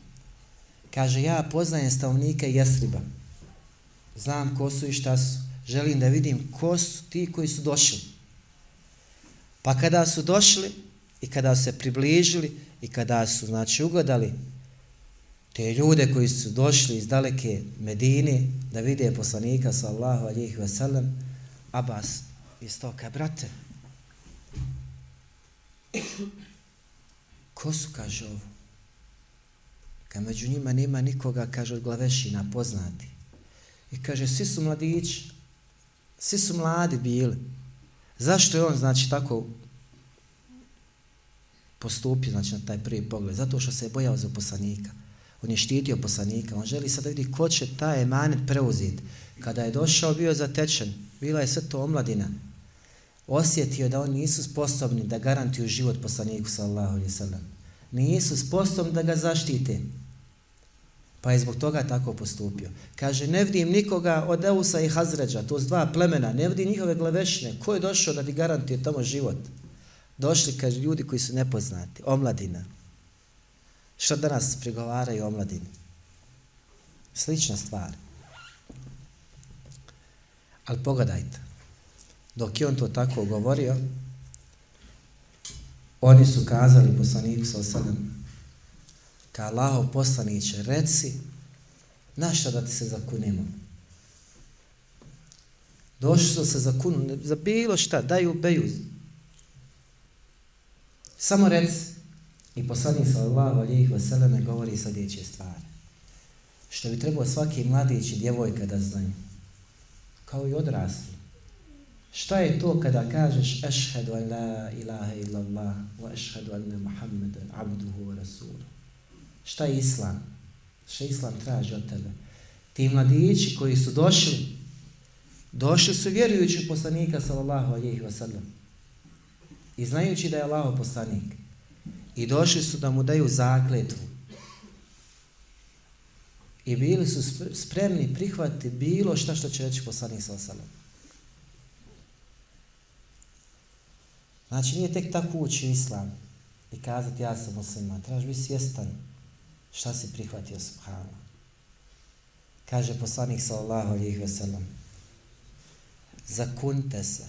Kaže, ja poznajem stavnike Jesriba. Znam ko su i šta su. Želim da vidim ko su ti koji su došli. Pa kada su došli i kada su se približili, I kada su, znači, ugodali te ljude koji su došli iz daleke Medine da vide poslanika sallahu alihi wasallam, Abbas iz toka, brate, ko su, kaže ovo? Kad među njima nema nikoga, kaže, od glavešina poznati. I kaže, svi su mladići, svi su mladi bili. Zašto je on, znači, tako postupio znači, na taj prvi pogled, zato što se je bojao za poslanika. On je štitio poslanika, on želi sad da vidi ko će taj emanet preuzeti. Kada je došao, bio zatečen, bila je sve to omladina. Osjetio da oni nisu sposobni da garantuju život poslaniku, sallahu alaihi sallam. Nisu sposobni da ga zaštite. Pa je zbog toga tako postupio. Kaže, ne vidim nikoga od Eusa i Hazređa, to su dva plemena, ne vidim njihove glavešne. Ko je došao da ti garantuje tamo život? došli, kaže, ljudi koji su nepoznati, omladina. Što danas prigovaraju omladini? Slična stvar. Ali pogledajte, dok je on to tako govorio, oni su kazali poslaniku sa osadom, ka Allahov poslaniće, reci, na šta da ti se zakunemo? Došli su se zakunu, za bilo šta, daju beju, Samo reci. i poslanik sallallahu alejhi ve selleme govori sljedeće stvari. Što bi trebao svaki mladić i djevojka da znaju. Kao i odrasli. Šta je to kada kažeš ešhedu an la ilaha illallah wa ešhedu anna Muhammeden abduhu wa rasuluhu. Šta je islam? Šta islam traži od tebe? Ti mladići koji su došli, došli su vjerujući poslanika sallallahu alejhi ve sellem. I znajući da je Allah poslanik. I došli su da mu daju zakletvu. i bili su spremni prihvatiti bilo šta što će reći poslanik sa osalom. Znači nije tek tako ući islam i kazati ja sam musliman, trebaš biti svjestan šta si prihvatio subhanu. Kaže poslanik sallallahu alihi ve sellem zakunte se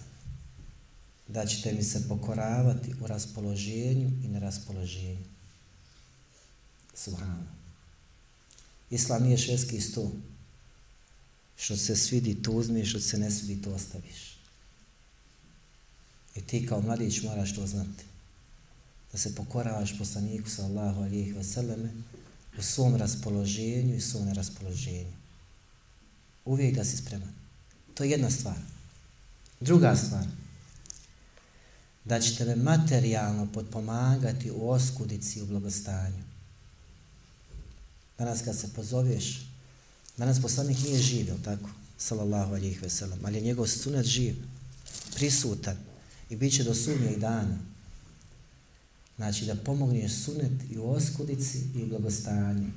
da ćete mi se pokoravati u raspoloženju i neraspoloženju. Subhanu. Islam nije šeski sto. Što se svidi to uzmiješ, što se ne svidi to ostaviš. I ti kao mladić moraš to znati. Da se pokoravaš poslaniku sallahu alijih veseleme u svom raspoloženju i svom neraspoloženju. Uvijek da si spreman. To je jedna stvar. Druga stvar. Da će tebe materijalno podpomagati u oskudici i u blagostanju. Danas kad se pozoveš, danas poslanik nije živ, je tako? Salallahu alijih veselam. Ali je njegov sunet živ, prisutan i bit će do sudnjeg i dana. Znači da pomogneš sunet i u oskudici i u blagostanju.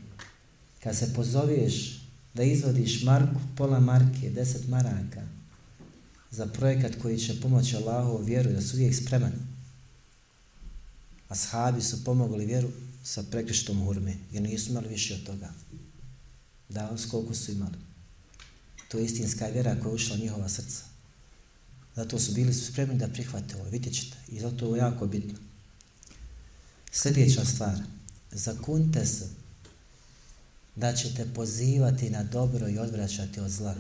Kad se pozoveš da izvodiš marku, pola marke, deset maraka, za projekat koji će pomoći Allahu vjeru, da su uvijek spreman. Ashabi su pomogli vjeru sa prekrištom hurme, jer nisu imali više od toga. Da, koliko su imali. To je istinska vjera koja je ušla u njihova srca. Zato su bili spremni da prihvate ovo, vidjet ćete. I zato je jako bitno. Sljedeća stvar. Zakunte se da ćete pozivati na dobro i odvraćati od zla.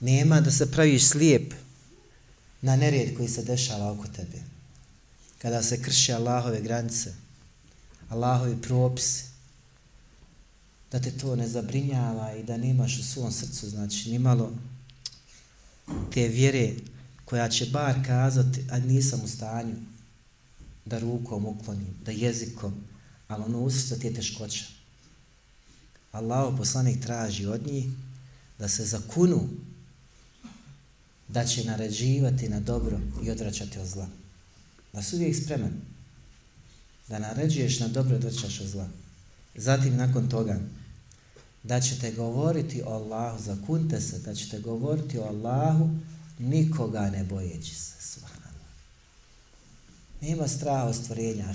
Nema da se praviš slijep na nerijed koji se dešava oko tebe. Kada se krši Allahove granice, Allahovi propisi, da te to ne zabrinjava i da nemaš u svom srcu, znači nimalo te vjere koja će bar kazati, a nisam u stanju da rukom uklonim, da jezikom, ali ono usrca ti je teškoća. Allaho poslanik traži od njih da se zakunu da će naređivati na dobro i odvraćati od zla. Da su uvijek spreman da naređuješ na dobro i odvraćaš od zla. Zatim nakon toga da ćete govoriti o Allahu, zakunte se, da ćete govoriti o Allahu nikoga ne bojeći se. Sva. Nema straha od stvorenja.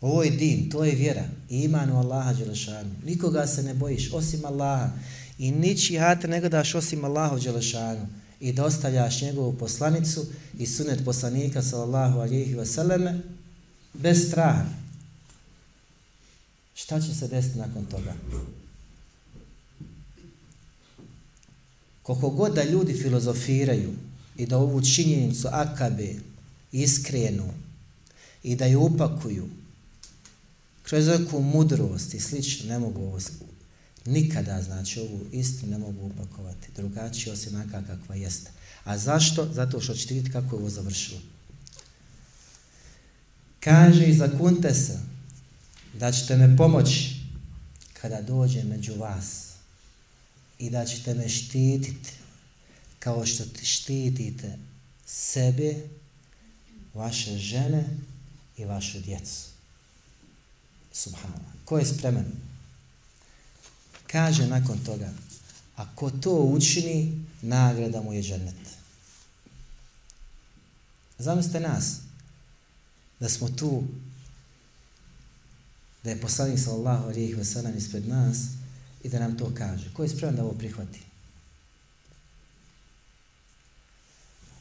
Ovo je din, to je vjera. Iman u Allaha Đelešanu. Nikoga se ne bojiš osim Allaha. I niči hate ne gledaš osim Allaha Đelešanu. I dostavljaš njegovu poslanicu i sunet poslanika sallallahu alihi vseleme bez straha. Šta će se desiti nakon toga? Koliko god da ljudi filozofiraju i da ovu činjenicu akabe iskrenu i da ju upakuju kroz neku mudrost i slično, ne mogu ovo nikada, znači ovu istinu ne mogu upakovati drugačije osim onaka kakva jeste. A zašto? Zato što ćete vidjeti kako je ovo završilo. Kaže i zakunte se da ćete me pomoći kada dođe među vas i da ćete me štititi kao što štitite sebe, vaše žene i vašu djecu. Subhanallah. Ko je spreman? Kaže nakon toga, ako to učini, nagrada mu je džennet. Zamislite nas, da smo tu da je poslanik sallallahu alejhi ve sellem ispred nas i da nam to kaže. Ko je spreman da ovo prihvati?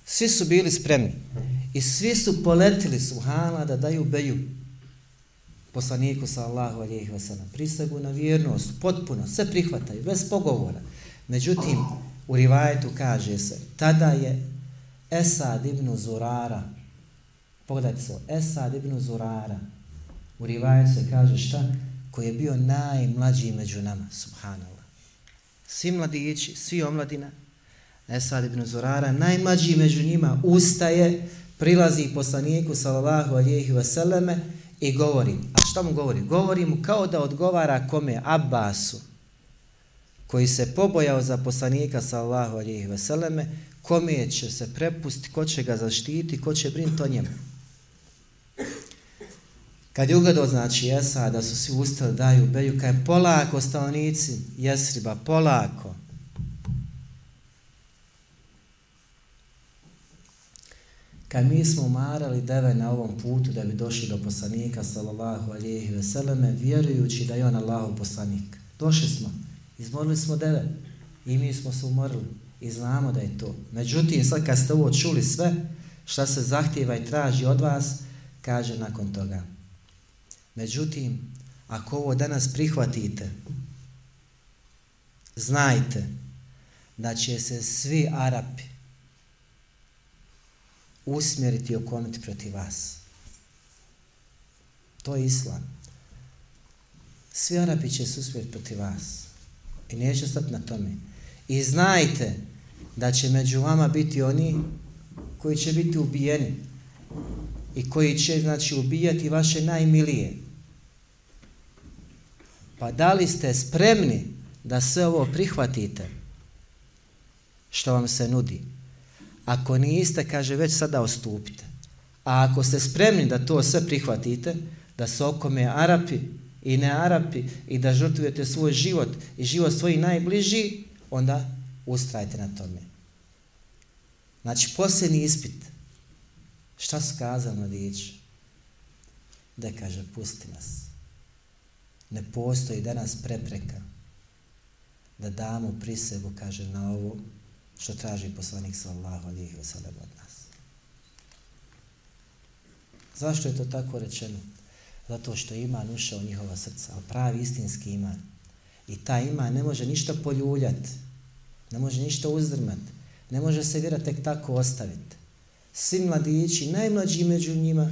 Svi su bili spremni i svi su poletili subhana da daju beju poslaniku sallallahu alejhi ve sellem na vjernost, potpuno sve prihvataju bez pogovora. Međutim, u rivajetu kaže se, tada je Esad ibn Zurara, pogledajte se, Esad ibn Zurara, U rivajetu se kaže šta? Koji je bio najmlađi među nama, subhanallah. Svi mladići, svi omladina, Esad ibn Zurara, najmlađi među njima, ustaje, prilazi poslaniku, sallallahu alijehi vseleme, i govori. A šta mu govori? Govori mu kao da odgovara kome? Abbasu, koji se pobojao za poslanika, sallallahu alijehi vseleme, kome će se prepustiti, ko će ga zaštiti, ko će brinuti o njemu. Kad je ugledao, znači, Esad, da su svi ustali, daju beju, kaj polako, stanovnici Jesriba, polako. Kad mi smo umarali deve na ovom putu da bi došli do poslanika, sallallahu alihi veseleme, vjerujući da je on Allahov poslanik. Došli smo, izmorili smo deve i mi smo se umorili i znamo da je to. Međutim, sad kad ste ovo čuli sve, šta se zahtjeva i traži od vas, kaže nakon toga. Međutim, ako ovo danas prihvatite, znajte da će se svi Arapi usmjeriti i okomiti protiv vas. To je islam. Svi Arapi će se usmjeriti protiv vas. I neće stati na tome. I znajte da će među vama biti oni koji će biti ubijeni i koji će znači ubijati vaše najmilije. Pa da li ste spremni da sve ovo prihvatite što vam se nudi? Ako niste, kaže, već sada ostupite. A ako ste spremni da to sve prihvatite, da se okome Arapi i ne Arapi i da žrtvujete svoj život i život svoji najbliži, onda ustrajte na tome. Znači, posljedni ispit. Šta su kazali mladići? Da kaže, pusti nas. Ne postoji danas prepreka da damo prisegu, kaže, na ovo što traži poslanik sallahu alihi wasallam od nas. Zašto je to tako rečeno? Zato što iman ušao njihova srca, ali pravi istinski iman. I ta iman ne može ništa poljuljati, ne može ništa uzdrmati, ne može se vjera tek tako ostaviti. Svi mladići, najmlađi među njima,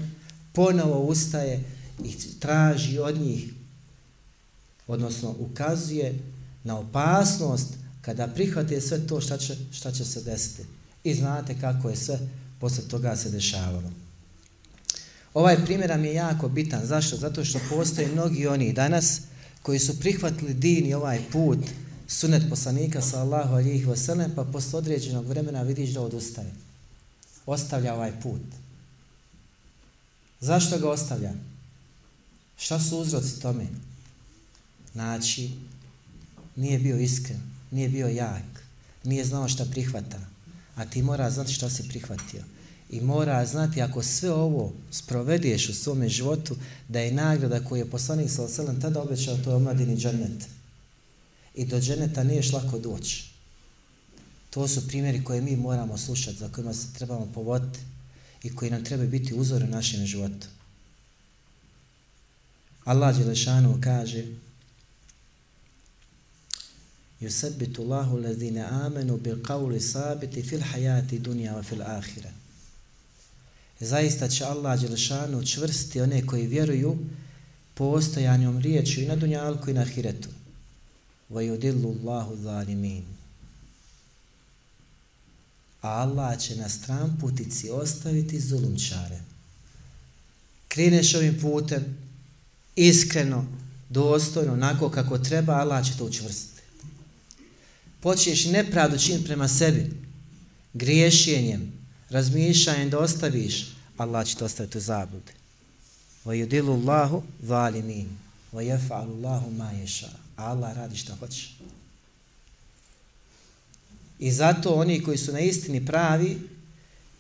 ponovo ustaje i traži od njih, odnosno ukazuje na opasnost kada prihvate sve to šta će, šta će se desiti. I znate kako je sve posle toga se dešavalo. Ovaj primjer nam je jako bitan. Zašto? Zato što postoje mnogi oni danas koji su prihvatili din i ovaj put, sunet poslanika sallahu alijih vasallam, pa posle određenog vremena vidiš da odustaje. Ostavlja ovaj put. Zašto ga ostavlja? Šta su uzroci tome? Znači, nije bio iskren, nije bio jak, nije znao šta prihvata, a ti mora znati šta si prihvatio. I mora znati ako sve ovo sprovediješ u svome životu, da je nagrada koju je poslanik s.a.v. tada obećao, to je omladini džennet. I do dženeta niješ lako doći. To su primjeri koje mi moramo slušati, za kojima se trebamo povoditi i koji nam treba biti uzor u našem životu. Allah Đelešanu kaže Yusabbitu Allahu allazina amanu bil qawli sabiti fil hayati dunya wa fil akhirah zaista će Allah Đelešanu čvrsti one koji vjeruju postojanjom riječu i na dunjalku i na hiretu. yudillu Allahu zalimin. A Allah će na stran putici ostaviti zulumčare. Kreneš ovim putem, iskreno, dostojno, onako kako treba, Allah će to učvrstiti. Počneš nepravdu čin prema sebi, griješenjem, razmišljanjem da ostaviš, Allah će te ostaviti u zabludi. وَيُدِلُ اللَّهُ ظَالِمِينَ zalimin. اللَّهُ مَا يَشَا ma yasha. Allah radi što hoće. I zato oni koji su na istini pravi,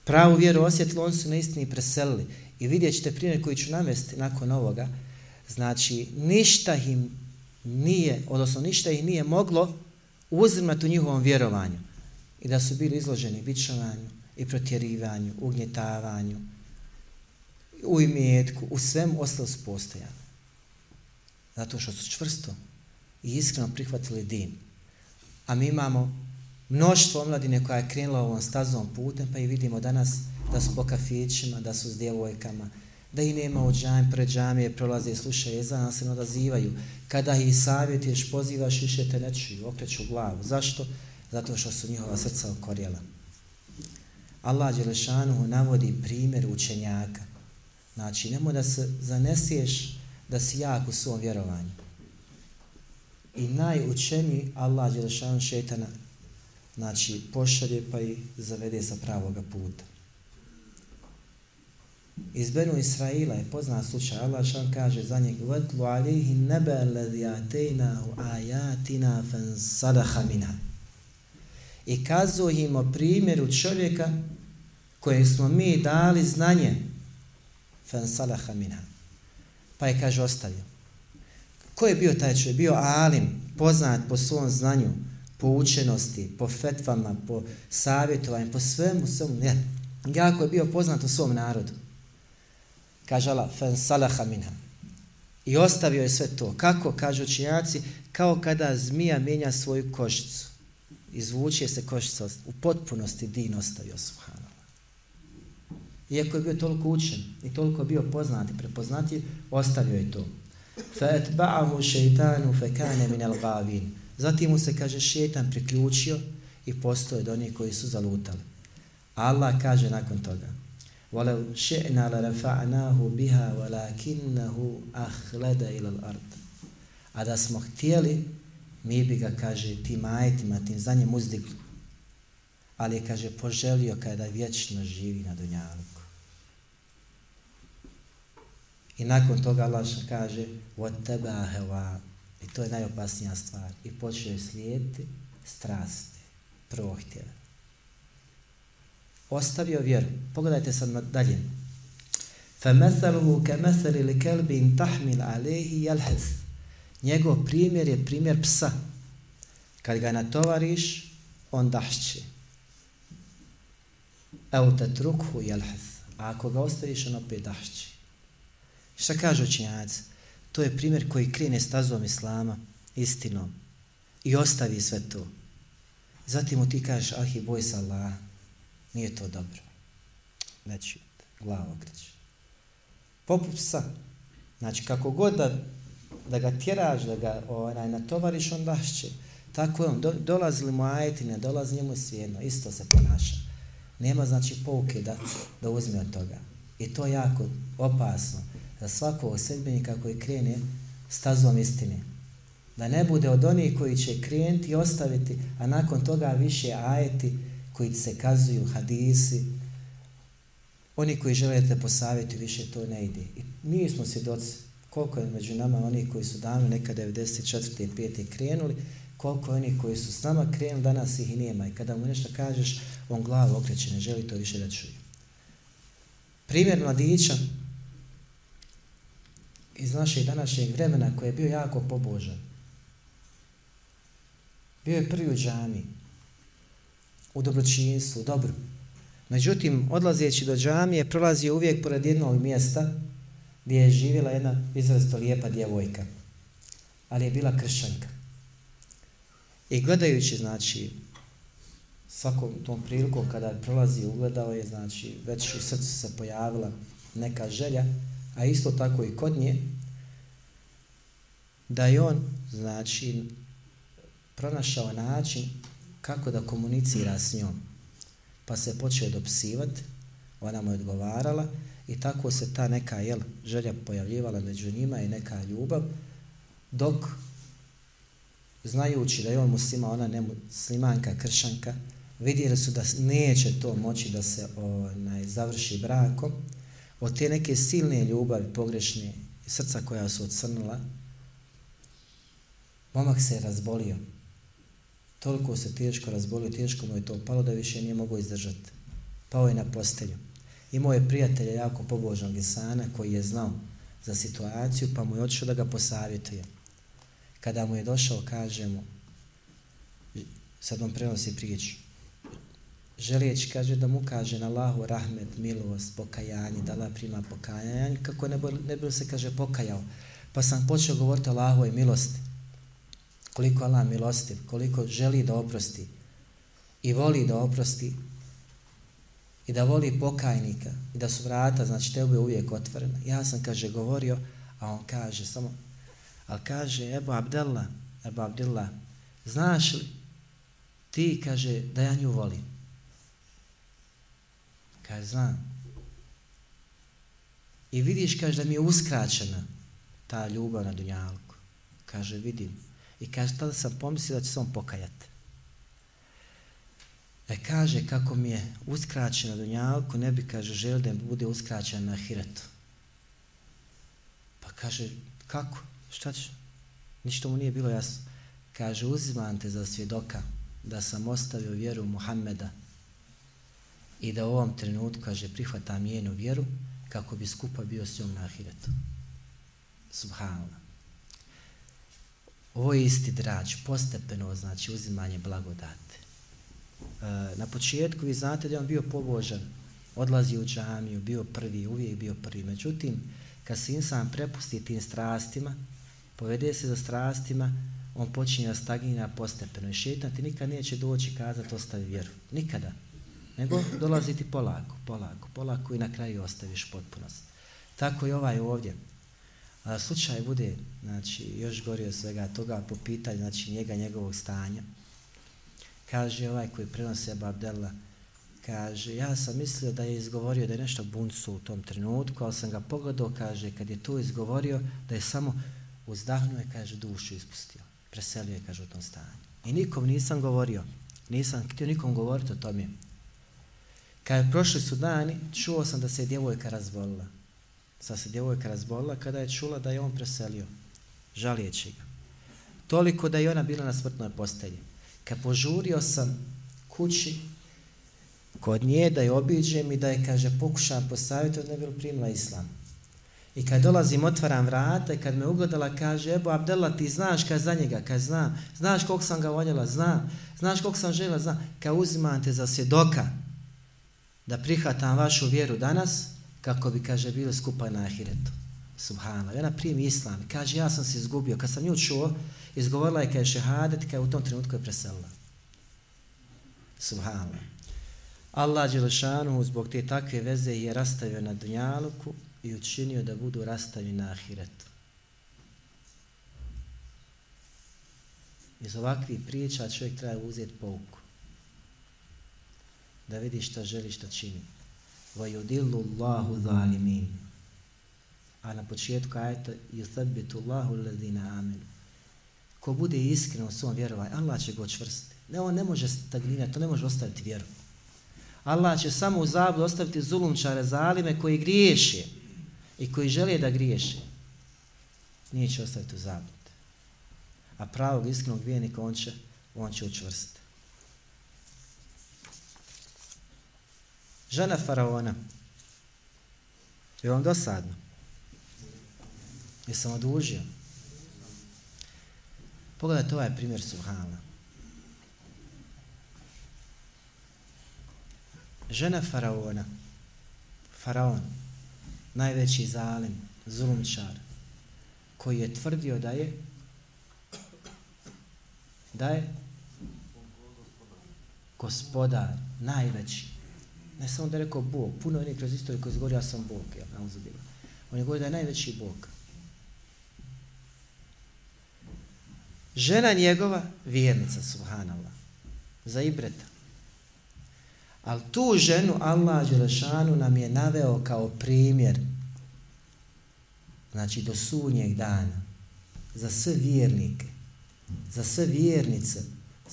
pravu vjeru osjetili, oni su na istini preselili. I vidjet ćete primjer koji ću navesti nakon ovoga. Znači, ništa im nije, odnosno ništa ih nije moglo uzrmati u njihovom vjerovanju. I da su bili izloženi bičovanju i protjerivanju, ugnjetavanju, u imetku, u svem ostalo su postojane. Zato što su čvrsto i iskreno prihvatili din. A mi imamo mnoštvo omladine koja je krenula ovom stazom putem, pa i vidimo danas da su po kafićima, da su s djevojkama, da i nema u džami, pred džamije prolaze i slušaju jezan, se odazivaju. Kada ih savjetuješ, pozivaš, više te ne čuju, okreću glavu. Zašto? Zato što su njihova srca okorjela. Allah Đelešanu navodi primjer učenjaka Znači, nemoj da se zanesiješ da si jak u svom vjerovanju. I najučeniji Allah Đelešan šetana znači, pošalje pa i zavede sa pravoga puta. iz Benu Israila je poznat slučaj, Allah što kaže za njeg, وَتْلُ عَلِيهِ نَبَا الَّذِي عَتَيْنَهُ آيَاتِنَا فَنْصَدَحَ مِنَا I kazuo im o primjeru čovjeka koje smo mi dali znanje فَنْصَدَحَ مِنَا Pa je, kaže, ostavio. Ko je bio taj čovjek? Bio alim, poznat po svom znanju, po učenosti, po fetvama, po savjetovanju, po svemu, svemu. Ja, jako je bio poznat u svom narodu. Kaže Allah, fan salaha minha. I ostavio je sve to. Kako, kažu učinjaci, kao kada zmija mijenja svoju košicu. Izvuče se košica, u potpunosti din ostavio subhanallah. Iako je bio toliko učen i toliko bio poznat i prepoznatljiv, ostavio je to. فَأَتْبَعَهُ شَيْتَانُ فَكَانَ مِنَ الْغَابِينَ Zatim mu se, kaže, šetan priključio i postoje od onih koji su zalutali. Allah kaže nakon toga وَلَوْ شِئْنَا لَرَفَعْنَاهُ بِهَا وَلَكِنَّهُ أَخْلَدَ إِلَى الْأَرْضِ A da smo htjeli, mi bi ga, kaže, tim ajetima, tim znanjem uzdigli. Ali je, kaže, poželio kada vječno živi na Dunjaluku. I nakon toga Allah kaže وَتَبَا هَوَا I to je najopasnija stvar. I počeo je slijediti strasti, prohtjeve ostavio vjeru. Pogledajte sad dalje. فَمَثَلُهُ كَمَثَلِ لِكَلْبٍ تَحْمِلْ عَلَيْهِ يَلْهَزْ Njegov primjer je primjer psa. Kad ga natovariš, on dašće. اَوْ تَتْرُكْهُ يَلْهَزْ A ako ga ostaviš, on opet dašće. Šta kaže učinjac? To je primjer koji krene stazom Islama, istinom. I ostavi sve to. Zatim mu ti kažeš, ahi, boj se Allah, Nije to dobro. Znači, glava okreće. Poput psa. Znači, kako god da, da ga tjeraš, da ga onaj, natovariš, on dašće. Tako je on. Do, dolazi li mu ajeti, ne dolazi njemu svijedno. Isto se ponaša. Nema, znači, pouke da, da uzme od toga. I to je jako opasno za svakog sedbenika koji krene stazom istine. Da ne bude od onih koji će krenuti i ostaviti, a nakon toga više ajeti, koji se kazuju hadisi, oni koji žele da po više to ne ide. I mi smo svjedoci koliko je među nama oni koji su davno neka 94. i 5. krenuli, koliko je oni koji su s nama krenuli, danas ih i nema. I kada mu nešto kažeš, on glavu okreće, ne želi to više da čuje. Primjer mladića iz našeg današnjeg vremena koji je bio jako pobožan. Bio je prvi u džami, u dobročinjstvu, dobro. Međutim, odlazeći do džamije, prolazio uvijek pored jednog mjesta gdje je živjela jedna izrazito lijepa djevojka. Ali je bila kršćanka. I gledajući, znači, svakom tom priliku kada je prolazio, ugledao je, znači, već u srcu se pojavila neka želja, a isto tako i kod nje, da je on, znači, pronašao način kako da komunicira s njom. Pa se počeo dopsivati, ona mu je odgovarala i tako se ta neka jel, želja pojavljivala među njima i neka ljubav, dok znajući da je on muslima, ona ne muslimanka, kršanka, vidjeli su da neće to moći da se onaj, završi brakom, od te neke silne ljubavi, pogrešne srca koja su odcrnula, momak se je razbolio toliko se teško razbolio, teško mu je to palo da više nije mogao izdržati. Pao je na postelju. Imao je prijatelja jako pobožnog Isana koji je znao za situaciju, pa mu je otišao da ga posavjetuje. Kada mu je došao, kaže mu, sad on prenosi priču, želijeći, kaže, da mu kaže na Allahu rahmet, milost, pokajanje, da Allah prima pokajanje, kako ne bi, ne bi se, kaže, pokajao. Pa sam počeo govoriti o i milosti koliko Allah milostiv, koliko želi da oprosti i voli da oprosti i da voli pokajnika i da su vrata, znači tebe uvijek otvorena. Ja sam, kaže, govorio, a on kaže samo, ali kaže, Ebu Abdella, Ebu Abdella, znaš li ti, kaže, da ja nju volim? Kaže, znam. I vidiš, kaže, da mi je uskraćena ta ljubav na Dunjalku. Kaže, vidim. I kaže, tada sam pomislio da će se on pokajati. E kaže kako mi je uskraćen na dunjalku, ne bi kaže želio da bude uskraćen na hiretu. Pa kaže, kako? Šta će? Ništa mu nije bilo jasno. Kaže, uzimam te za svjedoka da sam ostavio vjeru Muhammeda i da u ovom trenutku, kaže, prihvatam njenu vjeru kako bi skupa bio s njom na ahiretu. Subhanallah. Ovo je isti drač, postepeno znači uzimanje blagodate. E, na početku vi znate da je on bio pobožan, odlazi u džamiju, bio prvi, uvijek bio prvi. Međutim, kad se insan prepusti tim strastima, povede se za strastima, on počinje da stagnira postepeno i šetan ti nikad neće doći kazati ostavi vjeru. Nikada. Nego dolaziti polako, polako, polako i na kraju ostaviš potpunost. Tako i ovaj ovdje. A slučaj bude, znači, još gori od svega toga po pitanju, znači, njega, njegovog stanja. Kaže ovaj koji prenose Eba Abdella, kaže, ja sam mislio da je izgovorio da je nešto buncu u tom trenutku, ali sam ga pogledao, kaže, kad je to izgovorio, da je samo uzdahnuo i, kaže, dušu ispustio. Preselio je, kaže, u tom stanju. I nikom nisam govorio, nisam htio nikom govoriti o tome. Kad prošli su dani, čuo sam da se je djevojka razbolila. Sad se djevojka razbolila kada je čula da je on preselio, žalijeći ga. Toliko da je ona bila na smrtnoj postelji. Kad požurio sam kući kod nje da je obiđem i da je, kaže, pokušam posaviti, od ne bilo primila islam. I kad dolazim, otvaram vrata i kad me ugodala, kaže, Ebo Abdela, ti znaš kad za njega, kad znam, znaš koliko sam ga voljela, znam, znaš koliko sam žela, znam, kad uzimam te za svjedoka da prihvatam vašu vjeru danas, kako bi, kaže, bili skupa na ahiretu. Subhana. I ona primi islam. Kaže, ja sam se izgubio. Kad sam nju čuo, izgovorila je kaže šehadet, kada u tom trenutku je preselila. Subhana. Allah Đelešanu zbog te takve veze je rastavio na dunjaluku i učinio da budu rastavljeni na ahiretu. Iz ovakvih priča čovjek treba uzeti pouku. Da vidi šta želi, šta čini. وَيُدِلُّ اللَّهُ ظَالِمِينَ A na početku ajeta يُثَبِّتُ اللَّهُ الَّذِينَ آمِنُ Ko bude iskren u svom vjerovanju, Allah će go čvrstiti. Ne, on ne može stagnirati, to ne može ostaviti vjeru. Allah će samo u zablu ostaviti zulumčare, zalime koji griješe i koji žele da griješe. Nije će ostaviti u zablu. A pravog iskrenog vijenika on će, on će učvrstiti. Žena faraona. Je vam dosadno? Jesam odužio? Pogledajte ovaj primjer Subhana. Žena faraona, faraon, najveći zalim, zulumčar, koji je tvrdio da je da je gospodar, najveći, Ne samo da je rekao Bog, puno je kroz istoriju koji izgovori ja sam Bog, ja nam uzubila. On je govorio da je najveći Bog. Žena njegova, vjernica, subhanallah, za ibreta. Ali tu ženu Allah Đelešanu nam je naveo kao primjer, znači do sunnjeg dana, za sve vjernike, za sve vjernice,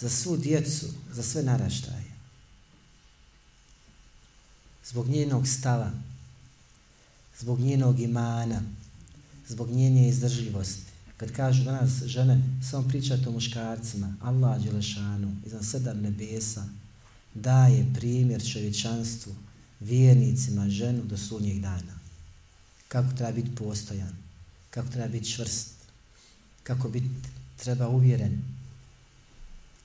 za svu djecu, za sve naraštaje zbog njenog stava, zbog njenog imana, zbog njene izdržljivosti. Kad kažu danas žene, samo pričate o muškarcima, Allah Đelešanu, iznad sedam nebesa, daje primjer čovječanstvu, vjernicima, ženu do sunnjeg dana. Kako treba biti postojan, kako treba biti čvrst, kako biti treba uvjeren,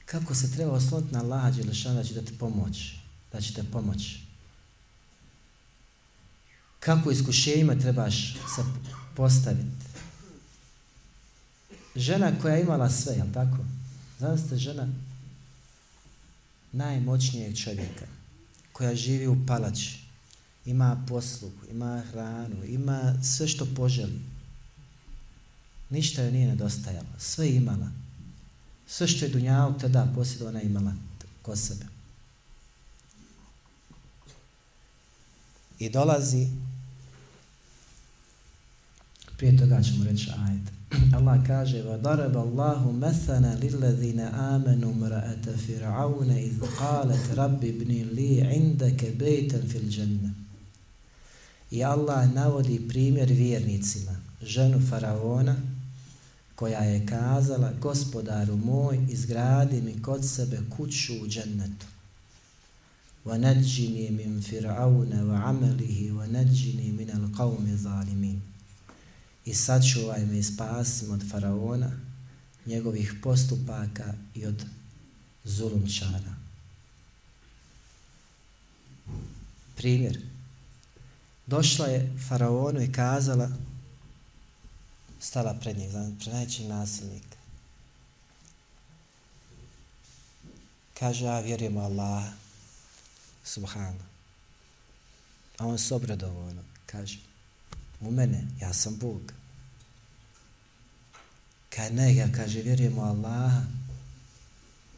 kako se treba osloniti na Allah Đelešanu da će da te pomoći, da će te pomoći kako iskušenjima trebaš se postaviti. Žena koja je imala sve, jel tako? Znam ste žena najmoćnijeg čovjeka koja živi u palači, ima poslugu, ima hranu, ima sve što poželi. Ništa joj nije nedostajalo, sve imala. Sve što je Dunjavu tada posjedo ona imala kod sebe. I dolazi Prije toga ćemo reći ajet. Allah kaže وَضَرَبَ اللَّهُ مَثَنَا لِلَّذِينَ آمَنُوا مْرَأَةَ فِرْعَوْنَ إِذْ قَالَتْ رَبِّ بْنِ لِي عِنْدَكَ بَيْتًا فِي الْجَنَّةِ I Allah navodi primjer vjernicima, ženu faraona, koja je kazala, gospodaru moj, izgradi mi kod sebe kuću u džennetu. وَنَجِّنِي مِنْ فِرْعَوْنَ وَعَمَلِهِ وَنَجِّنِي مِنَ الْقَوْمِ ظَالِمِينَ i sačuvaj me i spasim od faraona, njegovih postupaka i od zulumčara. Primjer. Došla je faraonu i kazala, stala pred njih, pred najvećeg nasilnika. Kaže, ja vjerujem Allah, subhana. A on se obradovao, kaže, u mene, ja sam Bog. Kaj ne, ja kaže, vjerujemo Allaha,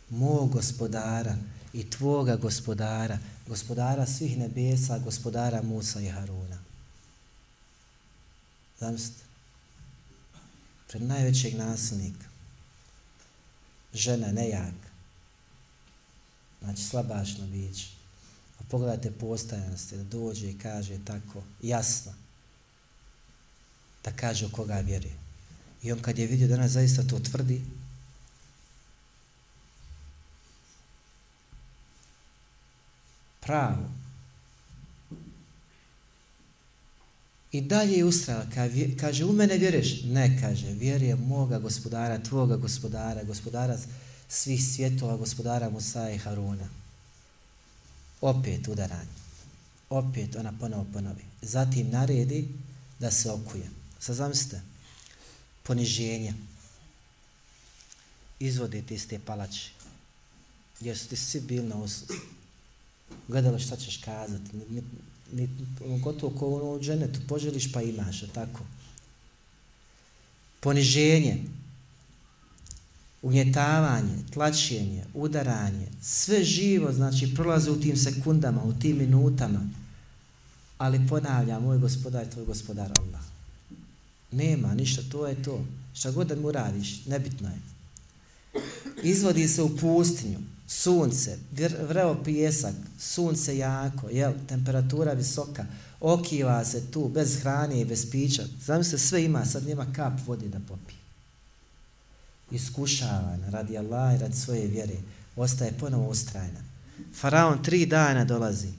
mog gospodara i tvoga gospodara, gospodara svih nebesa, gospodara Musa i Haruna. Zamislite, pred najvećeg nasilnika, žena nejak, znači slabašno biće, pogledajte postajanosti da dođe i kaže tako, jasno, da kaže o koga vjeruje. I on kad je vidio da nas zaista to tvrdi, pravo, I dalje je ustrala, kaže, u mene vjeruješ? Ne, kaže, vjeruje moga gospodara, tvoga gospodara, gospodara svih svjetova, gospodara Musa i Haruna. Opet udaranje. Opet ona ponovo ponovi. Zatim naredi da se okuje. Sad zamislite, poniženja. Izvodite iz te palače. Jer ti svi bili na usluzi. Gledali šta ćeš kazati. Ni, ni, ni, gotovo ko ono u dženetu. Poželiš pa imaš, tako. Poniženje ugnjetavanje, tlačenje, udaranje. Sve živo, znači, prolaze u tim sekundama, u tim minutama. Ali ponavlja, moj gospodar, tvoj gospodar Allah. Nema ništa, to je to. Šta god da mu radiš, nebitno je. Izvodi se u pustinju, sunce, vreo pijesak, sunce jako, jel, temperatura visoka, okiva se tu, bez hrane i bez pića. Znam se, sve ima, sad nema kap vodi da popije. Iskušavan, radi Allah i radi svoje vjere, ostaje ponovo ustrajna. Faraon tri dana dolazi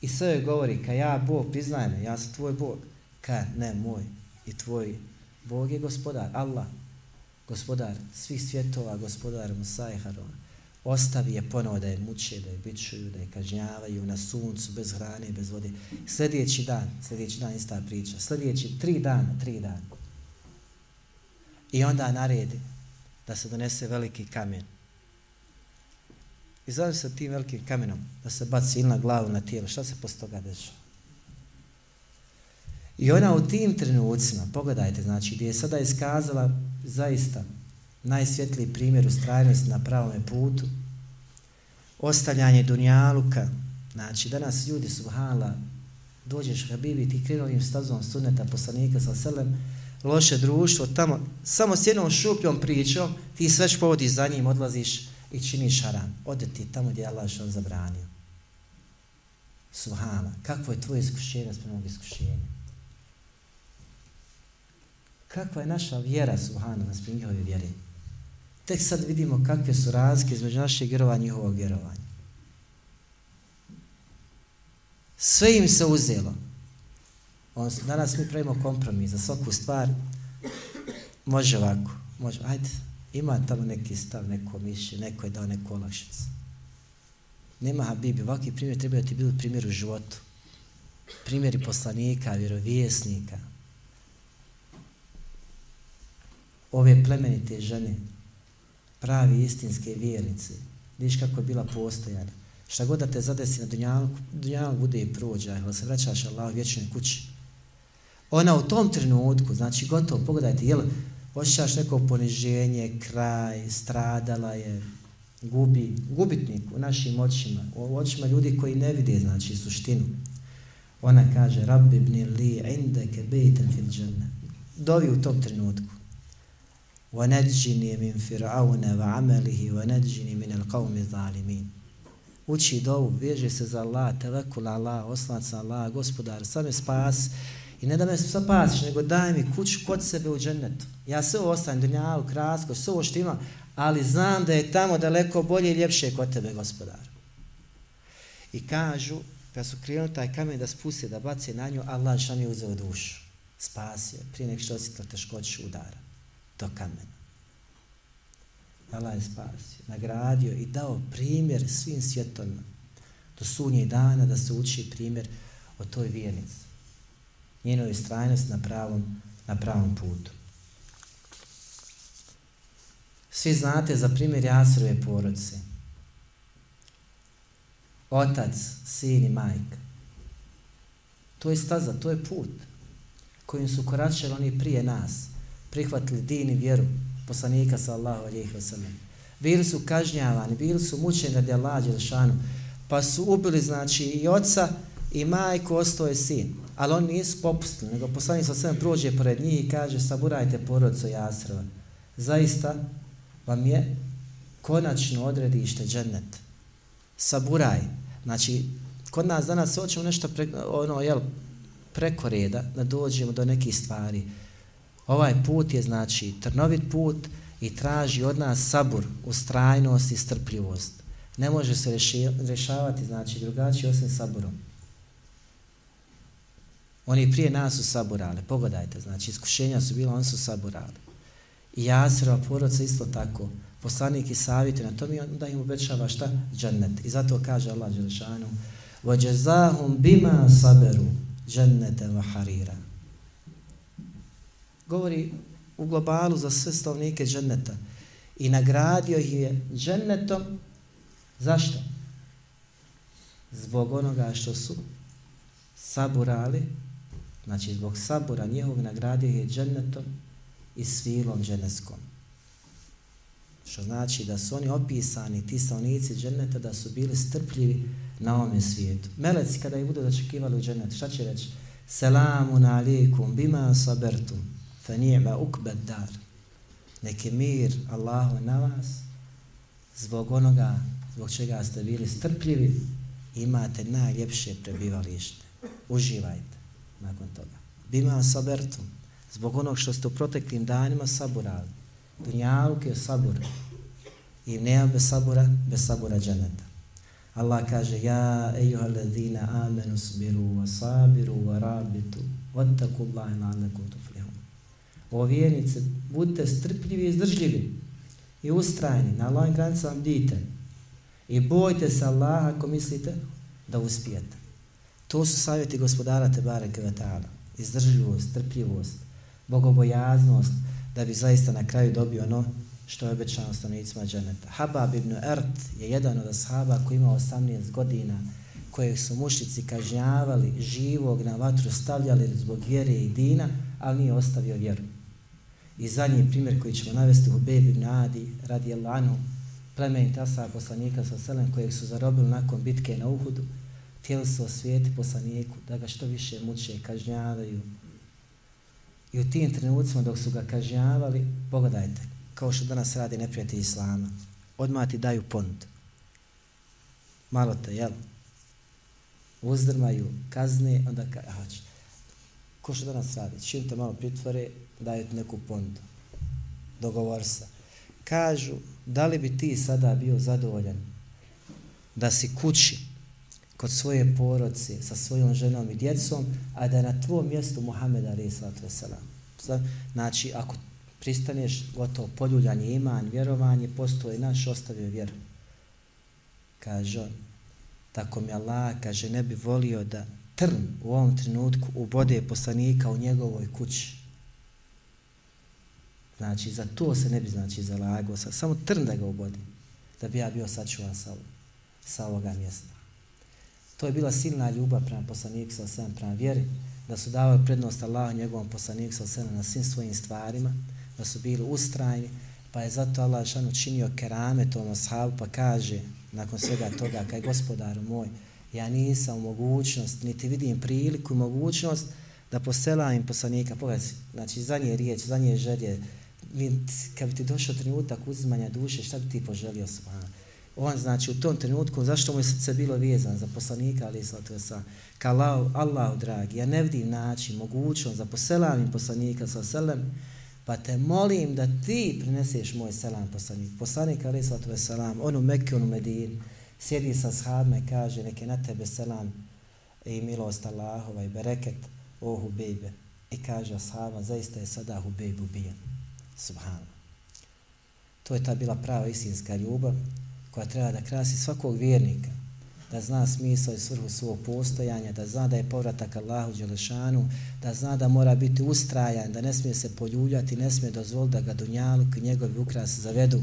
i sve govori, ka ja Bog, priznaj me, ja sam tvoj Bog. Ka, ne, moj, i tvoj Bog je gospodar, Allah, gospodar svih svjetova, gospodar Musa i Harona. Ostavi je ponovo da je muče, da je bičuju, da je kažnjavaju na suncu, bez hrane, bez vode. Sljedeći dan, sljedeći dan ista priča, sljedeći tri dana, tri dana. I onda naredi da se donese veliki kamen. I zove se tim velikim kamenom da se baci ili na glavu, na tijelo. Šta se posle toga dešava? I ona u tim trenucima, pogledajte, znači, gdje je sada iskazala zaista najsvjetliji primjer ustrajnosti na pravom putu, ostavljanje dunjaluka, znači, danas ljudi, subhala, dođeš Habibi, ti krenovim stazom suneta poslanika sa selem, loše društvo, tamo, samo s jednom šupljom pričom, ti sveć povodiš za njim, odlaziš i činiš haram. Ode ti tamo gdje je Allah što zabranio. Subhana, kakvo je tvoje iskušenje s prvog iskušenja? kakva je naša vjera, subhana, na njihove vjere. Tek sad vidimo kakve su razlike između našeg vjerovanja i njihovog vjerovanja. Sve im se uzelo. On, danas mi pravimo kompromis za svaku stvar. Može ovako. Može, ajde, ima tamo neki stav, neko mišlje, neko je dao neku olakšicu. Nema Habibi, ovakvi primjer trebaju ti biti primjer u životu. Primjeri poslanika, vjerovijesnika, ove plemenite žene, pravi istinske vjernice, vidiš kako je bila postojana. Šta god da te zadesi na dunjalu, dunjalu bude i prođa, ali se vraćaš Allah u vječnoj kući Ona u tom trenutku, znači gotovo, pogledajte, jel, osjećaš neko poniženje, kraj, stradala je, gubi, gubitnik u našim očima, u očima ljudi koji ne vide, znači, suštinu. Ona kaže, Rabbi ibn li indeke bejten fil džanna. Dovi u tom trenutku وَنَجِّنِي مِنْ فِرْعَوْنَ وَعَمَلِهِ وَنَجِّنِي مِنَ الْقَوْمِ ظَالِمِينَ Uči dovu, veže se za Allah, tevekul Allah, oslanc Allah, gospodar, sam me spas. I ne da me spasiš, nego daj mi kuću kod sebe u džennetu. Ja sve ovo ostavim, dunjavu, krasko, sve ovo što imam, ali znam da je tamo daleko bolje i ljepše kod tebe, gospodar. I kažu, kad su krenuli taj kamen da spusti, da baci na nju, Allah šan je uzeo dušu. Spasio, prije nek što osjetila teškoću udara to kamen. Allah je spasio, nagradio i dao primjer svim svjetovima do sunje dana da se uči primjer o toj vjernici njenu istrajnost na pravom, na pravom putu. Svi znate za primjer Jasrove porodice. Otac, sin i majka. To je staza, to je put kojim su koračali oni prije nas, prihvatili din i vjeru poslanika sallahu alihi wasallam. Bili su kažnjavani, bili su mučeni radi Allah Đelšanu, pa su ubili znači i oca i majku, ostao je sin. Ali oni nisu popustili, nego poslanik sa sve prođe pored njih i kaže saburajte porodicu Jasrova. Zaista vam je konačno odredište džennet. Saburaj. Znači, kod nas danas se hoćemo nešto pre, ono, jel, preko reda, da dođemo do nekih stvari. Ovaj put je znači trnovit put i traži od nas sabur, ustrajnost i strpljivost. Ne može se rešavati znači drugačije osim saburom. Oni prije nas su saburali, pogledajte, znači iskušenja su bila, oni su saburali. I Jasrova porodca isto tako, poslanik i savjeti na tom i onda im obećava šta? Džennet. I zato kaže Allah Đelešanu, وَجَزَاهُمْ بِمَا صَبَرُوا جَنَّةً وَحَرِيرًا govori u globalu za sve stavnike dženneta i nagradio ih je džennetom zašto? zbog onoga što su saburali znači zbog sabora njihovog nagradio je džennetom i svilom dženeskom. što znači da su oni opisani ti stavnici dženneta da su bili strpljivi na ovome svijetu meleci kada ih budu začekivali u džennet šta će reći? selamun alikum bima sabertum fa ni'ma ukbed dar. Neki mir Allahu na vas zbog onoga zbog čega ste bili strpljivi imate najljepše prebivalište. Uživajte nakon toga. Bima sabertum zbog onog što ste u proteklim danima saburali. Dunjaluk je sabur. I nema bez sabura, bez sabura dženeta. Allah kaže, ja, ejuha ladhina amenu sbiru, wa sabiru, wa rabitu, vattaku Allahi la'alakum tuflihun. O vjernice, budite strpljivi i izdržljivi i ustrajni, na Allahim granicama bdite. I bojte se Allaha ako mislite da uspijete. To su savjeti gospodara Tebare Kvetala. Izdržljivost, strpljivost, bogobojaznost, da bi zaista na kraju dobio ono što je obećano stanovnicima dženeta. Habab ibn Ert je jedan od ashaba koji ima 18 godina, kojeg su mušici kažnjavali živog na vatru, stavljali zbog vjere i dina, ali nije ostavio vjeru. I zadnji primjer koji ćemo navesti u Bebi Nadi, radi Elanu, plemen tasa poslanika sa selem kojeg su zarobili nakon bitke na Uhudu, htjeli su osvijeti poslaniku da ga što više muče i kažnjavaju. I u tim trenucima dok su ga kažnjavali, pogledajte, kao što danas radi neprijatelj Islama, odmah ti daju pont. Malo te, jel? Uzdrmaju kazne, onda ka, ko što danas radi, čim te malo pritvore, daju neku pondu. Dogovor se. Kažu, da li bi ti sada bio zadovoljan da si kući kod svoje porodce sa svojom ženom i djecom, a da je na tvojom mjestu Muhammed Ali s.a.v. Znači, ako pristaneš, gotovo poljuljanje iman, vjerovanje, postoje naš ostavio vjeru. Kaže on, tako mi Allah, kaže, ne bi volio da trn u ovom trenutku ubode poslanika u njegovoj kući. Znači, za to se ne bi znači zalagao, samo trn da ga ubodi, da bi ja bio sačuvan sa, sa ovoga mjesta. To je bila silna ljubav prema poslaniku sa osam, prema vjeri, da su davali prednost Allahu njegovom poslaniku sa osam na svim svojim stvarima, da su bili ustrajni, pa je zato Allah šan učinio kerame tom ashabu, pa kaže, nakon svega toga, kaj gospodaru moj, ja nisam u mogućnost, niti vidim priliku i mogućnost da poselam poslanika. Pogledaj, znači, za nje riječ, za nje želje, kad bi ti došao trenutak uzimanja duše, šta bi ti poželio subhana? On znači u tom trenutku, zašto mu je srce bilo vezan za poslanika, ali sa sa ka Allah, Allah dragi, ja ne vidim način, mogućnost za poselavim poslanika sa selem, pa te molim da ti prineseš moj selam poslanik. Poslanik, ali sa selam, on u Mekke, on u Medin, sjedi sa shabme kaže, neke na tebe selam i milost Allahova i bereket, o Hubejbe. I kaže ashaba, zaista je sada Hubejb ubijen. Subhano. To je ta bila prava istinska ljubav koja treba da krasi svakog vjernika, da zna smisao i svrhu svog postojanja, da zna da je povratak Allahu Đelešanu, da zna da mora biti ustrajan, da ne smije se poljuljati, ne smije dozvoliti da ga dunjaluk i njegovi ukras zavedu,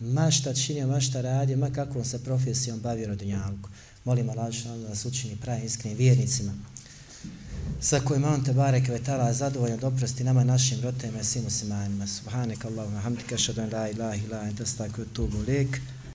ma šta činio, ma šta radio, ma kakvom se profesijom bavio na dunjalku. Molim Allah da nas učini pravim iskrenim vjernicima sa kojima on te barek vetala zadovoljno doprosti nama našim roditeljima i svim muslimanima. Subhanak Allahumma hamdika, šadan la ilaha ilaha, enta stakve tubu lik.